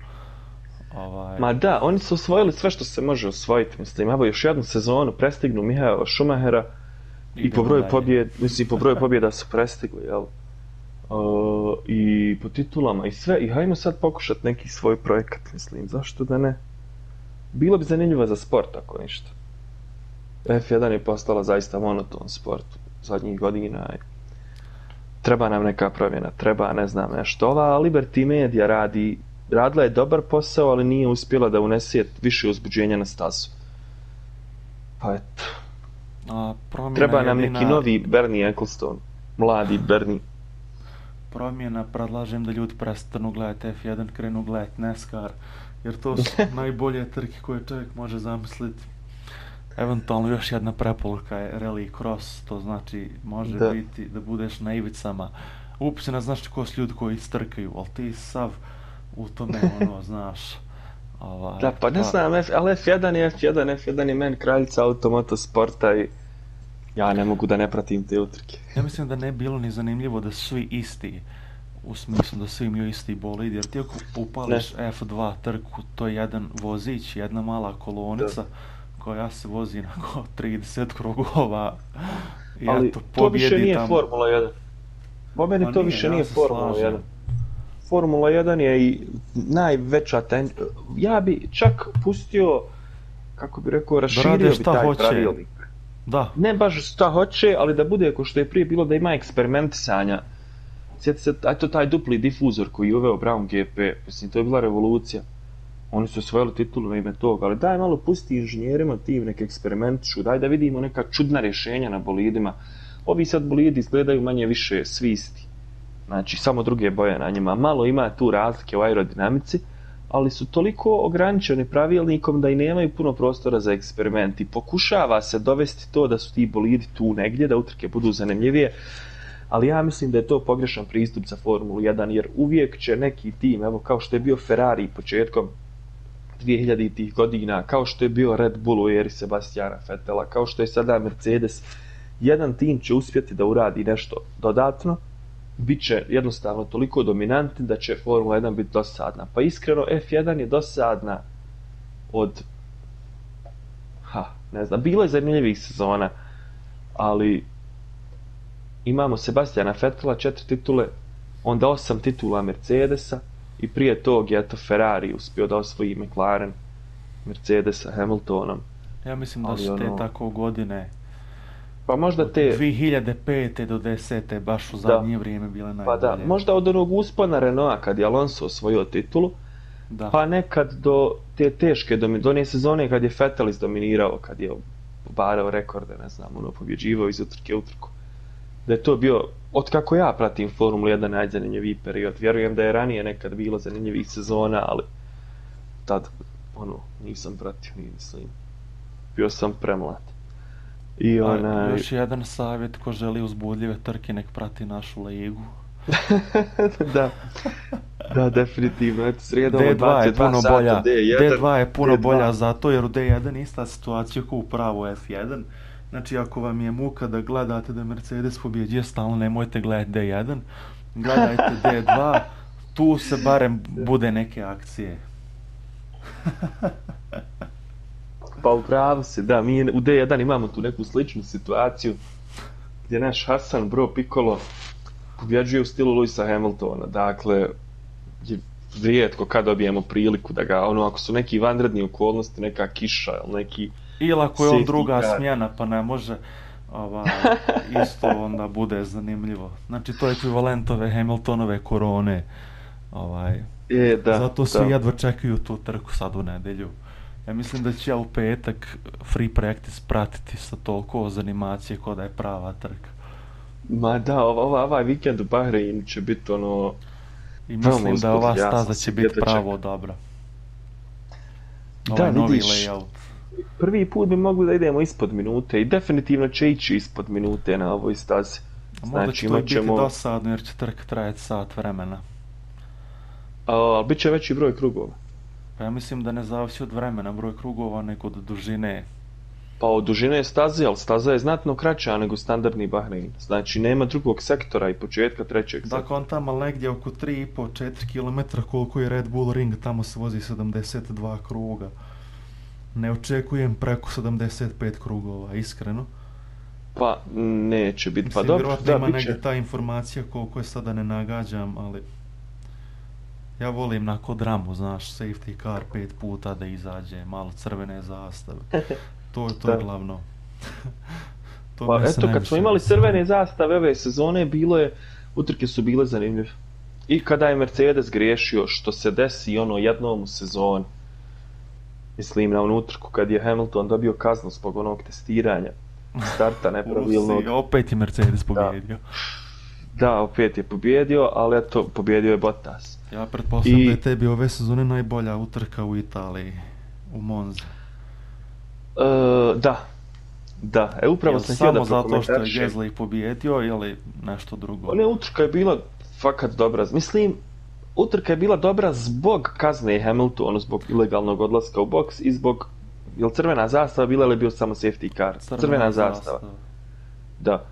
Speaker 2: Ovaj... Ma da, oni su osvojili sve što se može osvojiti, mislim, evo još jednu sezonu, prestignu Mihaela Šumahera, i po broju pobjeda, mislim po broju pobjeda su prestigli, jel? Uh, I po titulama i sve, i hajmo sad pokušat neki svoj projekat, mislim, zašto da ne? Bilo bi zanimljivo za sport, ako ništa. F1 je postala zaista monoton sport u zadnjih godina. Treba nam neka promjena, treba, ne znam, nešto. Ova Liberty Media radi, radila je dobar posao, ali nije uspjela da unese više uzbuđenja na stazu. Pa eto, promjena Treba nam jedina... neki novi Bernie Ecclestone, mladi Bernie.
Speaker 1: Promjena, predlažem da ljudi prestanu gledati F1, krenu gledati NASCAR, e jer to su najbolje trke koje čovjek može zamisliti. Eventualno još jedna prepoluka je Rally Cross, to znači može da. biti da budeš na ivicama. Upisina znaš ko su ljudi koji strkaju, ali ti sav u tome ono, znaš.
Speaker 2: Ovaj, da, pa ne pa... znam, F, ali F1 je F1, F1 je men kraljica automata sporta i ja ne mogu da ne pratim te utrke.
Speaker 1: Ja mislim da ne bilo ni zanimljivo da svi isti, u smislu da svi imaju isti bolid, jer ti ako upališ ne. F2 trku, to je jedan vozić, jedna mala kolonica da. koja se vozi na 30 krugova. I ali
Speaker 2: eto,
Speaker 1: to više nije tam... Formula
Speaker 2: 1. Po meni pa to nije, više ja nije Formula 1. Formula 1 je i najveća ten... Ja bi čak pustio, kako bi rekao, raširio da bi taj hoće. pravilnik. Da. Ne baš šta hoće, ali da bude ako što je prije bilo da ima eksperimentisanja. Sjeti se, a to taj dupli difuzor koji je uveo Brown GP, mislim, to je bila revolucija. Oni su osvojili titulu na ime toga, ali daj malo pusti inženjerima tim nek eksperimentišu, daj da vidimo neka čudna rješenja na bolidima. Ovi sad bolidi izgledaju manje više svisti znači samo druge boje na njima. Malo ima tu razlike u aerodinamici, ali su toliko ograničeni pravilnikom da i nemaju puno prostora za eksperiment i pokušava se dovesti to da su ti bolidi tu negdje, da utrke budu zanimljivije, ali ja mislim da je to pogrešan pristup za Formulu 1, jer uvijek će neki tim, evo kao što je bio Ferrari početkom 2000 tih godina, kao što je bio Red Bull u eri Sebastiana Fetela, kao što je sada Mercedes, jedan tim će uspjeti da uradi nešto dodatno, bit će jednostavno toliko dominantni da će Formula 1 biti dosadna. Pa iskreno, F1 je dosadna od... Ha, ne znam, bilo je zanimljivih sezona, ali imamo Sebastiana Fetela, četiri titule, onda osam titula Mercedesa i prije tog je to Ferrari uspio da osvoji McLaren, Mercedesa, Hamiltonom.
Speaker 1: Ja mislim da su ono... te tako godine
Speaker 2: Pa možda te...
Speaker 1: 2005. do 10. baš u zadnje da. vrijeme bile najbolje. Pa da,
Speaker 2: možda od onog uspona Renaulta kad je Alonso osvojio titulu, da. pa nekad do te teške, do, do one sezone kad je Fetal dominirao, kad je barao rekorde, ne znam, ono pobjeđivao iz utrke u utrku. Da je to bio, od kako ja pratim Formulu 1 najzanimljiviji period, vjerujem da je ranije nekad bilo zanimljivih sezona, ali tad, ono, nisam pratio, nisam, bio sam premlad.
Speaker 1: I ona... A, još jedan savjet ko želi uzbudljive trke nek prati našu ligu.
Speaker 2: da. Da, definitivno.
Speaker 1: Eto, srijeda D2 je,
Speaker 2: sata, D1... D2
Speaker 1: je puno bolja. D2 je puno bolja zato jer u D1 ista situacija kao u pravo F1. Znači, ako vam je muka da gledate da Mercedes pobjeđuje, stalno nemojte gledati D1. Gledajte D2, tu se barem bude neke akcije.
Speaker 2: Pa u pravu se, da, mi u D1 imamo tu neku sličnu situaciju gdje naš Hasan Bro Piccolo pobjeđuje u stilu Luisa Hamiltona, dakle, rijetko kad dobijemo priliku da ga, ono, ako su neki vanredni okolnosti, neka kiša, ili neki...
Speaker 1: Ili ako je on druga kar... smjena, pa ne može, ova, isto onda bude zanimljivo. Znači, to je ekvivalent ove Hamiltonove korone,
Speaker 2: ovaj... E, da,
Speaker 1: Zato svi
Speaker 2: da.
Speaker 1: jedva čekaju tu trku sad u nedelju. Ja mislim da će ja u petak free practice pratiti sa toliko zanimacije ko da je prava trka.
Speaker 2: Ma da, ova, ova, ovaj vikend u Bahreinu će biti ono...
Speaker 1: I mislim Promo da ova staza će biti pravo dobra. Ovaj da, novi vidiš, layout.
Speaker 2: prvi put bi mogli da idemo ispod minute i definitivno će ići ispod minute na ovoj stazi.
Speaker 1: Znači, Možda će to biti ćemo... dosadno jer će trk trajati sat vremena.
Speaker 2: Ali bit će veći broj krugova.
Speaker 1: Pa ja mislim da ne zavisi od vremena broj krugova, nego od dužine.
Speaker 2: Pa od dužine staze, ali staza je znatno kraća nego standardni Bahrein. Znači nema drugog sektora i početka trećeg sektora.
Speaker 1: Dakle, on tamo legdje oko 3,5-4 km koliko je Red Bull Ring, tamo se vozi 72 kruga. Ne očekujem preko 75 krugova, iskreno.
Speaker 2: Pa, neće biti, pa dobro, da, bit će. Vjerojatno ima
Speaker 1: negdje ta informacija koliko je sada ne nagađam, ali... Ja volim na dramu, znaš, safety car pet puta da izađe, malo crvene zastave. To je to glavno.
Speaker 2: to pa eto, najviše. kad smo imali crvene zastave ove sezone, bilo je, utrke su bile zanimljive. I kada je Mercedes griješio, što se desi ono jednom u sezoni, mislim na unutrku kad je Hamilton dobio kaznu zbog onog testiranja, starta nepravilnog. Usi,
Speaker 1: opet je Mercedes pobjedio.
Speaker 2: Da. da, opet je pobjedio, ali eto, pobjedio je Bottas.
Speaker 1: Ja pretpostavljam I... da je tebi ove sezone najbolja utrka u Italiji, u Monze.
Speaker 2: E, da. Da, e, upravo sam
Speaker 1: samo zato što je Gezla i pobijedio ili nešto drugo?
Speaker 2: Ne, utrka je bila fakat dobra. Mislim, utrka je bila dobra zbog kazne Hamiltonu, ono zbog ilegalnog odlaska u boks i zbog Jel crvena zastava bila ili bio samo safety car?
Speaker 1: Crvena, crvena zastava. zastava.
Speaker 2: Da.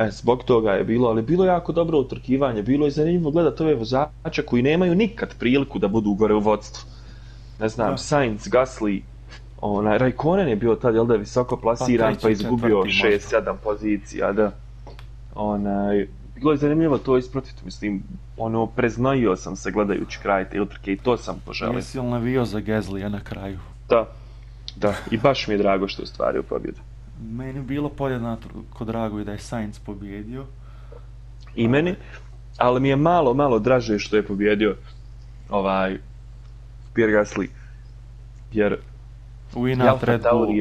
Speaker 2: E, zbog toga je bilo, ali bilo jako dobro utrkivanje, bilo je zanimljivo gledati ove vozača koji nemaju nikad priliku da budu gore u vodstvu. Ne znam, da. Sainz, Gasly, onaj, Raikkonen je bio tad, jel da je visoko plasiran, pa, pa izgubio 6-7 pozicija, da. Onaj, bilo je zanimljivo to isprotiti, mislim, ono, preznojio sam se gledajući kraj te utrke i to sam poželio. Jesi
Speaker 1: li navio za Gasly na kraju?
Speaker 2: Da, da, i baš mi je drago što
Speaker 1: je
Speaker 2: stvario pobjedu.
Speaker 1: Meni bilo podjednako drago je da je Sainz pobjedio. I
Speaker 2: ali... Ovaj. meni, ali mi je malo, malo draže što je pobjedio ovaj Pierre Gasly. Jer
Speaker 1: u inat Red
Speaker 2: Bullu.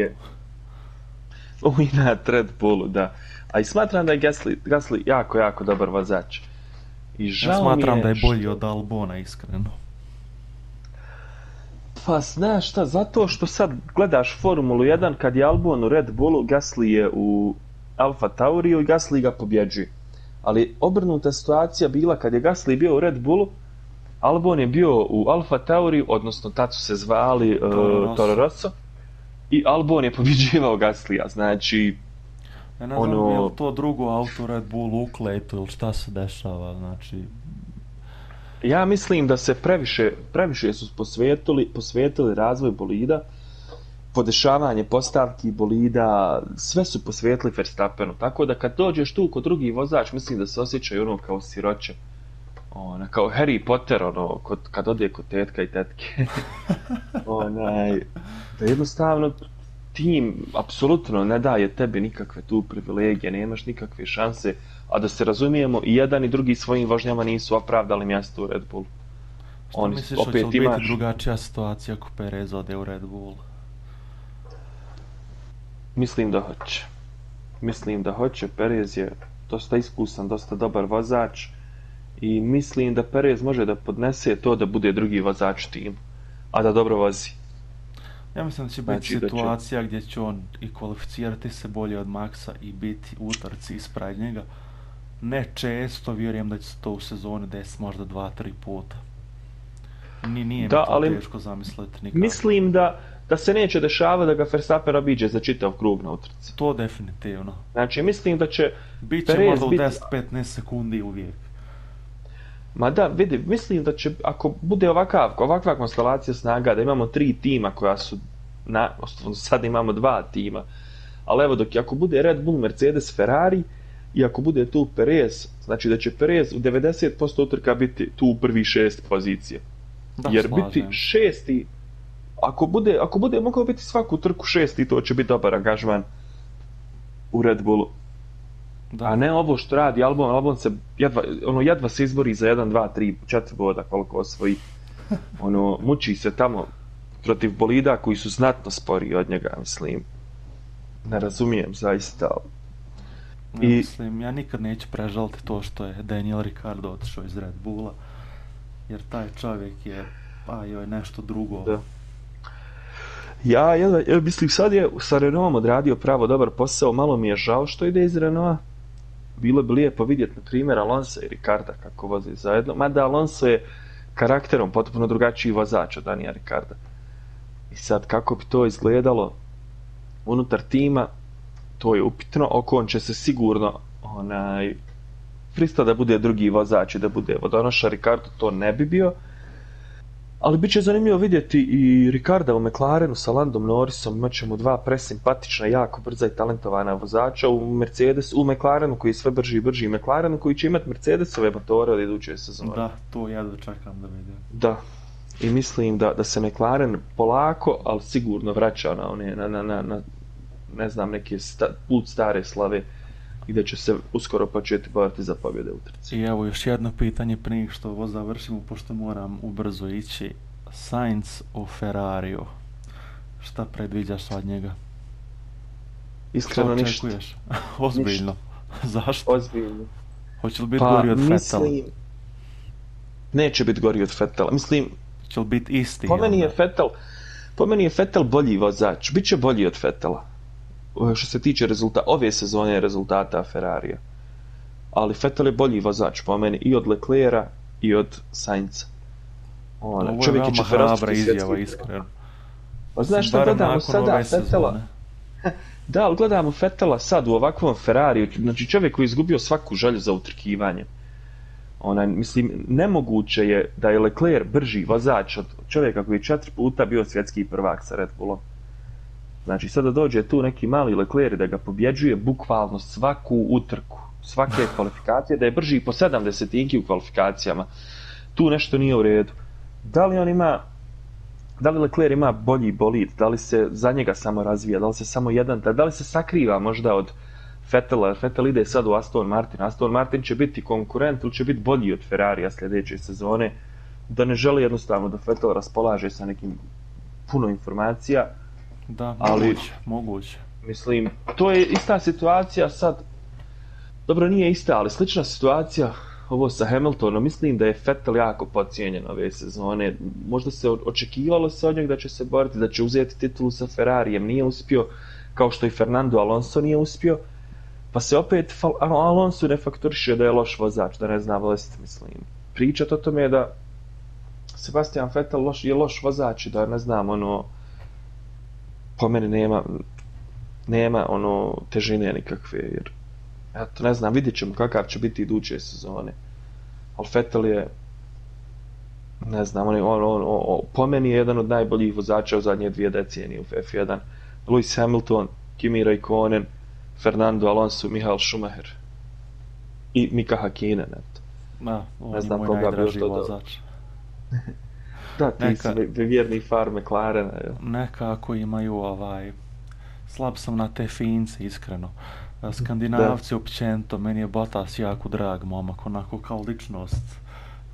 Speaker 2: U inat Red Bullu, da. A i smatram da je Gasly, Gasly jako, jako dobar vazač.
Speaker 1: I žao ja smatram mi je da je bolji što... od Albona, iskreno
Speaker 2: pa znaš šta, zato što sad gledaš Formulu 1 kad je Albon u Red Bullu, Gasly je u Alfa Tauriju i Gasly ga pobjeđuje. Ali obrnuta situacija bila kad je Gasly bio u Red Bullu, Albon je bio u Alfa Tauriju, odnosno tad su se zvali uh, Toro Rosso, i Albon je pobjeđivao Gaslija, znači...
Speaker 1: Ja ne znam, ono... je to drugo auto Red Bull ukletu ili šta se dešava, znači
Speaker 2: ja mislim da se previše, previše su posvetili, posvetili razvoj bolida, podešavanje postavki bolida, sve su posvetili Verstappenu. Tako da kad dođeš tu kod drugi vozač, mislim da se osjećaju ono kao siroće. Ona, kao Harry Potter, ono, kod, kad odje kod tetka i tetke. Onaj, da jednostavno tim apsolutno ne daje tebi nikakve tu privilegije, nemaš nikakve šanse. A da se razumijemo, i jedan i drugi svojim vožnjama nisu opravdali mjesto u Red Bullu. Što
Speaker 1: Oni misliš, opet hoće li biti drugačija situacija ako Perez ode u Red Bull?
Speaker 2: Mislim da hoće. Mislim da hoće. Perez je dosta iskusan, dosta dobar vozač. I mislim da Perez može da podnese to da bude drugi vozač tim. A da dobro vozi.
Speaker 1: Ja mislim da će znači biti situacija će... gdje će on i kvalificirati se bolje od Maxa i biti u utarci ispred njega ne često, vjerujem da će se to u sezoni desiti možda dva, tri puta. Ni, nije da, mi to ali, teško zamisliti nikako.
Speaker 2: Mislim da, da se neće dešava da ga Verstappen obiđe za čitav krug na utrci.
Speaker 1: To definitivno.
Speaker 2: Znači, mislim da će...
Speaker 1: Biće Perez možda u 10-15 sekundi uvijek.
Speaker 2: Ma da, vidi, mislim da će, ako bude ovakav, ovakva konstelacija snaga, da imamo tri tima koja su, na, sad imamo dva tima, ali evo, dok ako bude Red Bull, Mercedes, Ferrari, uh, i ako bude tu Perez, znači da će Perez u 90% utrka biti tu u prvi šest pozicije. Da, Jer slažem. biti šesti, ako bude, ako bude mogao biti svaku trku šesti, to će biti dobar angažman u Red Bullu. Da. A ne ovo što radi Albon, Albon se jedva, ono, jedva se izbori za 1, 2, 3, 4 boda koliko osvoji. Ono, muči se tamo protiv bolida koji su znatno sporiji od njega, mislim. Ne razumijem, zaista. Ali.
Speaker 1: Ja I... mislim, ja nikad neću prežaliti to što je Daniel Ricardo otišao iz Red Bulla, jer taj čovjek je, pa joj, nešto drugo. Da.
Speaker 2: Ja, ja, ja mislim, sad je sa Renaultom odradio pravo dobar posao, malo mi je žao što ide iz Renaulta. Bilo bi lijepo vidjeti, na primjer, Alonso i Ricarda kako voze zajedno. Mada Alonso je karakterom potpuno drugačiji vozač od Danija Ricarda. I sad, kako bi to izgledalo unutar tima, to je upitno, Okon će se sigurno onaj prista da bude drugi vozač i da bude vodonoša, Ricardo to ne bi bio. Ali bit će zanimljivo vidjeti i Ricarda u McLarenu sa Landom Norrisom, imat ćemo dva presimpatična, jako brza i talentovana vozača u Mercedes, u McLarenu koji je sve brži i brži i McLarenu koji će imati Mercedesove motore od iduće sezone.
Speaker 1: Da, to ja da čekam da vidim.
Speaker 2: Da, i mislim da, da se McLaren polako, ali sigurno vraća na, one, na, na, na, ne znam, neke sta, put stare slave i da će se uskoro početi boriti za pobjede
Speaker 1: u
Speaker 2: trci.
Speaker 1: I evo još jedno pitanje prije što ovo završimo, pošto moram ubrzo ići. Sainz o Ferrariju. Šta predviđaš od njega?
Speaker 2: Iskreno ništa. Što očekuješ? Ništa. Ozbiljno.
Speaker 1: Ništa. Zašto? Ozbiljno. Hoće li biti pa, gori od mislim, Fetala? Mislim...
Speaker 2: Neće biti gori od Fetala. Mislim...
Speaker 1: Će li biti isti?
Speaker 2: Po meni je Fetal... Po meni je Fetal bolji vozač. Biće bolji od Fetala. Eh, što se tiče rezulta ove sezone rezultata Ferrarija. Ali Vettel je bolji vozač po meni i od Leclerca i od Sainca.
Speaker 1: Ona Ovo je čovjek je četvrtak izjava svjetski. iskreno.
Speaker 2: Pa znaš šta gledamo sada Fettela? da, ali gledamo Fettela sad u ovakvom Ferrariju, znači čovjek koji je izgubio svaku želju za utrkivanje. Ona, mislim, nemoguće je da je Leclerc brži vozač od čovjeka koji je četiri puta bio svjetski prvak sa Red Bullom. Znači sada dođe tu neki mali Lecler da ga pobjeđuje bukvalno svaku utrku, svake kvalifikacije, da je brži po 70 inki u kvalifikacijama. Tu nešto nije u redu. Da li on ima Da li Lecler ima bolji bolid? Da li se za njega samo razvija? Da li se samo jedan? Da li se sakriva možda od Fetela? Fetel ide sad u Aston Martin. Aston Martin će biti konkurent ili će biti bolji od Ferrarija sljedeće sezone? Da ne želi jednostavno da Fetel raspolaže sa nekim puno informacija?
Speaker 1: Da, ali, moguće, moguće.
Speaker 2: Mislim, to je ista situacija sad, dobro nije ista, ali slična situacija ovo sa Hamiltonom, mislim da je Vettel jako pocijenjen ove sezone. Možda se očekivalo se od njeg da će se boriti, da će uzeti titulu sa Ferrarijem, nije uspio, kao što i Fernando Alonso nije uspio. Pa se opet Alonso ne fakturiše da je loš vozač, da ne zna vlast, mislim. Pričat o tome je da Sebastian Vettel loš, je loš vozač i da ne znam, ono, po meni nema nema ono težine nikakve jer eto ne znam vidjet ćemo kakav će biti iduće sezone ali Fetel je ne znam on, on, on, on, on, po meni je jedan od najboljih vozača u zadnje dvije decenije u F1 Lewis Hamilton, Kimi Raikkonen Fernando Alonso, Mihael Schumacher i Mika Hakinen eto.
Speaker 1: Ma, on ne znam koga bi još to dao
Speaker 2: Da, ti neka, si vjerni
Speaker 1: far McLarena. Nekako imaju ovaj... Slab sam na te fince, iskreno. Skandinavci da. općento, meni je Botas jako drag momak, onako kao ličnost.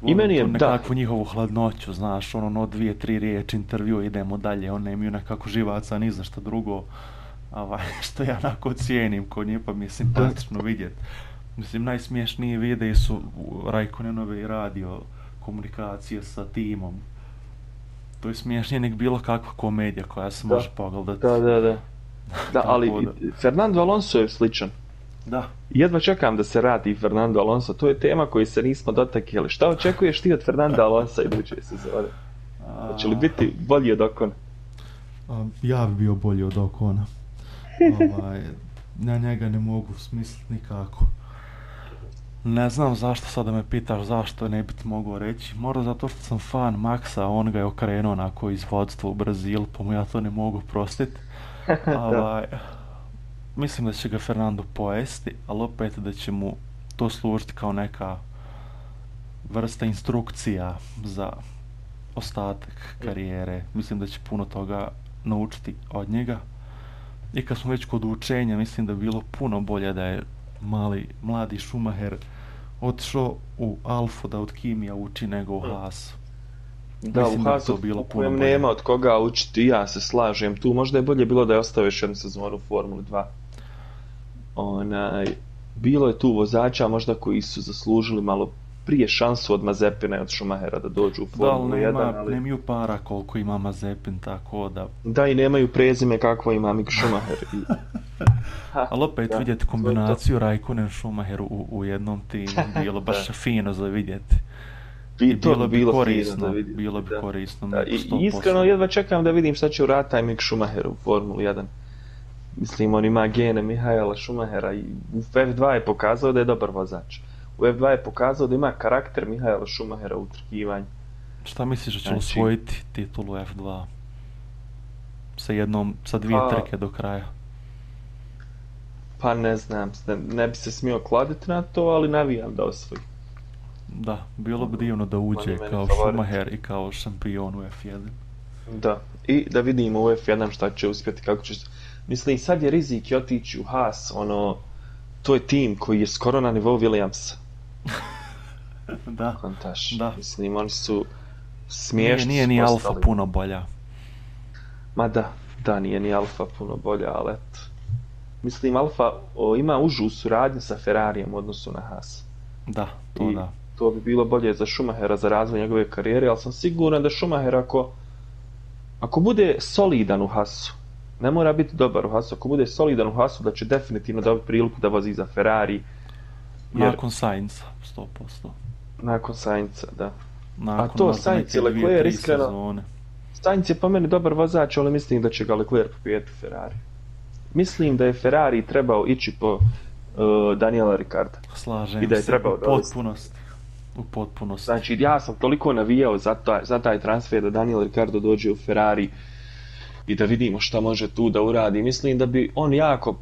Speaker 1: Volim I meni je, da. Nekakvu njihovu hladnoću, znaš, ono, no dvije, tri riječi, intervju, idemo dalje, on nemaju nekako živaca, ni za što drugo, ovaj, što ja onako cijenim kod njih, pa mi je simpatično vidjet. Mislim, najsmiješniji videi su Rajkonenove i radio komunikacije sa timom, to je smiješnije nek bilo kakva komedija koja se da. može pogledati.
Speaker 2: Da, da, da. da, ali da. Fernando Alonso je sličan. Da. Jedva čekam da se radi Fernando Alonso, to je tema koju se nismo dotakili. Šta očekuješ ti od Fernando Alonso i buduće sezone? A... Če li biti bolji od Okona?
Speaker 1: Ja bi bio bolji od Okona. ovaj, na njega ne mogu smisliti nikako. Ne znam zašto sada me pitaš zašto ne bih mogao reći. Možda zato što sam fan Maxa, on ga je okrenuo onako iz vodstva u Brazil, pa mu ja to ne mogu prostiti. ovaj, mislim da će ga Fernando pojesti, ali opet da će mu to služiti kao neka vrsta instrukcija za ostatak karijere. Mislim da će puno toga naučiti od njega. I kad smo već kod učenja, mislim da bi bilo puno bolje da je mali, mladi Schumacher otišao u Alfu da od Kimija uči nego u mm. Hasu.
Speaker 2: Da, Mislim u Hasu da to bilo puno bolje. nema od koga učiti, ja se slažem. Tu možda je bolje bilo da je ostao još jednu sezonu u Formuli 2. Onaj, bilo je tu vozača možda koji su zaslužili malo prije šansu od Mazepina i od Schumachera da dođu u Formulu 1. Da,
Speaker 1: nema, ali... nemaju para koliko ima Mazepin, tako da...
Speaker 2: Da, i nemaju prezime kako ima Mik Schumacher. I...
Speaker 1: ha, ali opet da, vidjeti kombinaciju Raikkonen Schumacher u, u jednom timu, bilo baš fino za vidjeti. Bi, to bilo bi, bilo korisno, da bilo bi da. korisno.
Speaker 2: Da, i, I iskreno jedva čekam da vidim šta će u rata Mik Schumacher u Formulu 1. Mislim, on ima gene Mihajla Schumachera i u F2 je pokazao da je dobar vozač. Uh, u F2 je pokazao da ima karakter Mihajla Šumahera u trkivanju.
Speaker 1: Šta misliš da će znači... osvojiti titulu F2? Sa jednom, sa dvije pa... trke do kraja.
Speaker 2: Pa ne znam, ne, ne bi se smio kladiti na to, ali navijam da osvoji.
Speaker 1: Da, bilo bi divno da uđe Mani kao Schumacher i kao šampion u F1.
Speaker 2: Da, i da vidimo u F1 šta će uspjeti, kako će... Mislim, sad je rizik i otići u Haas, ono... To je tim koji je skoro na nivou Williamsa. da. Kontaš. Da. Mislim, oni su smiješni. Nije,
Speaker 1: nije ni postali. alfa puno bolja.
Speaker 2: Ma da, da, nije ni alfa puno bolja, ali eto. Mislim, alfa o, ima užu suradnju sa Ferrarijem u odnosu na Haas.
Speaker 1: Da, to I da.
Speaker 2: To bi bilo bolje za Schumachera, za razvoj njegove karijere, ali sam siguran da Schumacher ako, ako bude solidan u Haasu, ne mora biti dobar u Haasu, ako bude solidan u Haasu, da će definitivno dobiti priliku da vozi za Ferrari,
Speaker 1: Nakon Sainca, 100%.
Speaker 2: Nakon Sainca, da. Nakon, A to Sainc je Leclerc, iskreno. Sezone. Sainc je po meni dobar vozač, ali mislim da će ga Leclerc pobijeti Ferrari. Mislim da je Ferrari trebao ići po uh, Daniela Ricarda. Slažem I da je se,
Speaker 1: trebao u potpunosti. U potpunosti.
Speaker 2: Znači, ja sam toliko navijao za taj, za taj transfer da Daniel Ricardo dođe u Ferrari i da vidimo šta može tu da uradi. Mislim da bi on jako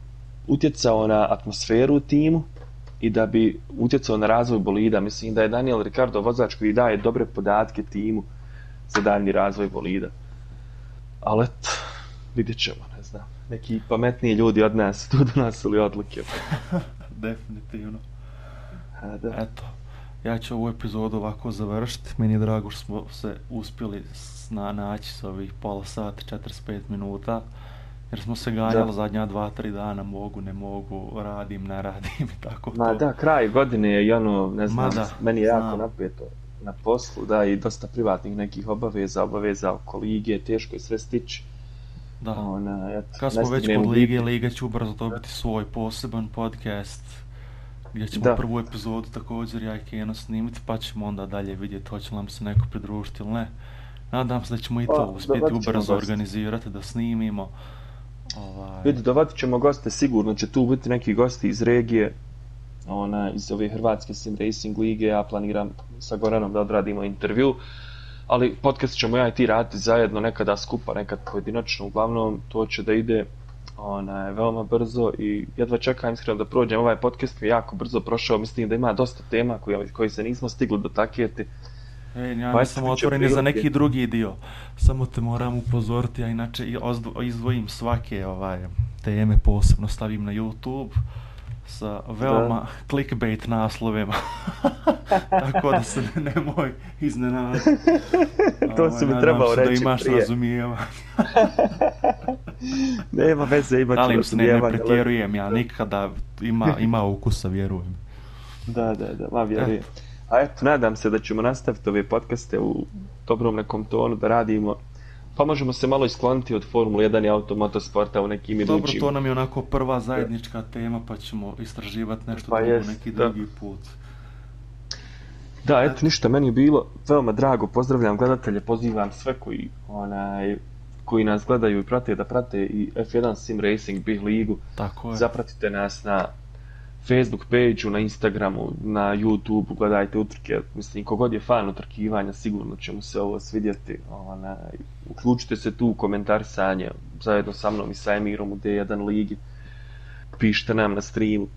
Speaker 2: utjecao na atmosferu u timu, i da bi utjecao na razvoj bolida. Mislim da je Daniel Ricardo vozač koji daje dobre podatke timu za dalji razvoj bolida. Ali eto, vidjet ćemo, ne znam. Neki pametniji ljudi od nas tu donosili odluke.
Speaker 1: Definitivno. A, da. Eto, ja ću ovu epizodu ovako završiti. Meni je drago što smo se uspjeli naći s ovih pola sata, 45 minuta. Jer smo se ganjali zadnja dva, tri dana, mogu, ne mogu, radim, ne radim i tako
Speaker 2: Ma to. da, kraj godine je ono, ne znam, da, meni je znam. jako napeto na poslu, da, i dosta privatnih nekih obaveza, obaveza oko lige, teško je sve stići.
Speaker 1: Da, Ona, et, kad smo već kod lige, liga će ubrzo dobiti da. svoj poseban podcast, gdje ćemo da. prvu epizodu također ja i Keno snimiti, pa ćemo onda dalje vidjeti hoće li nam se neko pridružiti ili ne. Nadam se da ćemo i to pa, uspjeti ubrzo organizirati da snimimo. Da.
Speaker 2: Ovaj... Vidi, dovatit ćemo goste, sigurno će tu biti neki gosti iz regije, ona, iz ove Hrvatske Sim Racing Lige, ja planiram sa Goranom da odradimo intervju, ali podcast ćemo ja i ti raditi zajedno, nekada skupa, nekad pojedinačno, uglavnom, to će da ide ona, veoma brzo i jedva čekam iskreno da prođem ovaj podcast, mi jako brzo prošao, mislim da ima dosta tema koji, koji se nismo stigli do takijeti,
Speaker 1: Ej, pa ja sam otvoren za neki drugi dio. Samo te moram upozoriti, a inače izdvojim svake ovaj, teme, posebno stavim na YouTube sa veoma da. clickbait naslovima. Tako da se ne, nemoj iznenaditi.
Speaker 2: to ovaj, si mi ovaj, trebao reći prije. Nadam se
Speaker 1: da imaš razumijevanje.
Speaker 2: Nema veze, ima ću Ali
Speaker 1: se ne, ne pretjerujem, ja nikada ima, ima ukusa, vjerujem.
Speaker 2: Da, da, da, ma vjerujem. Eto. A eto, nadam se da ćemo nastaviti ove podcaste u dobrom nekom tonu da radimo. Pa možemo se malo iskloniti od Formule 1 i automotosporta u nekim
Speaker 1: idućim. Dobro, to nam je onako prva zajednička da. tema, pa ćemo istraživati nešto pa drugo, neki da. drugi put.
Speaker 2: Da, da, eto, ništa, meni je bilo veoma drago, pozdravljam gledatelje, pozivam sve koji, onaj, koji nas gledaju i prate da prate i F1 Sim Racing Big Ligu.
Speaker 1: Tako je.
Speaker 2: Zapratite nas na Facebook page na Instagramu, na YouTube-u, gledajte utrke, mislim, kogod je fan utrkivanja, sigurno će mu se ovo svidjeti. Ona, uključite se tu u komentar Sanje, zajedno sa mnom i sa Emirom u D1 ligi. Pišite nam na streamu,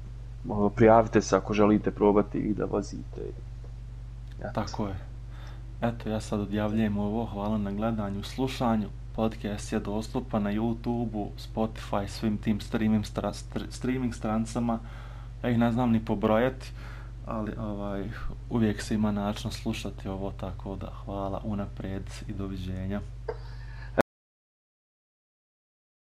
Speaker 2: prijavite se ako želite probati i da vozite.
Speaker 1: Ja Tako je. Eto, ja sad odjavljujem ovo, hvala na gledanju, slušanju. Podcast je dostupan na YouTube-u, Spotify, svim tim streaming, stra, streaming strancama. Streaming strancama ja ih ne znam ni pobrojati, ali ovaj, uvijek se ima način slušati ovo, tako da hvala, unapred i doviđenja.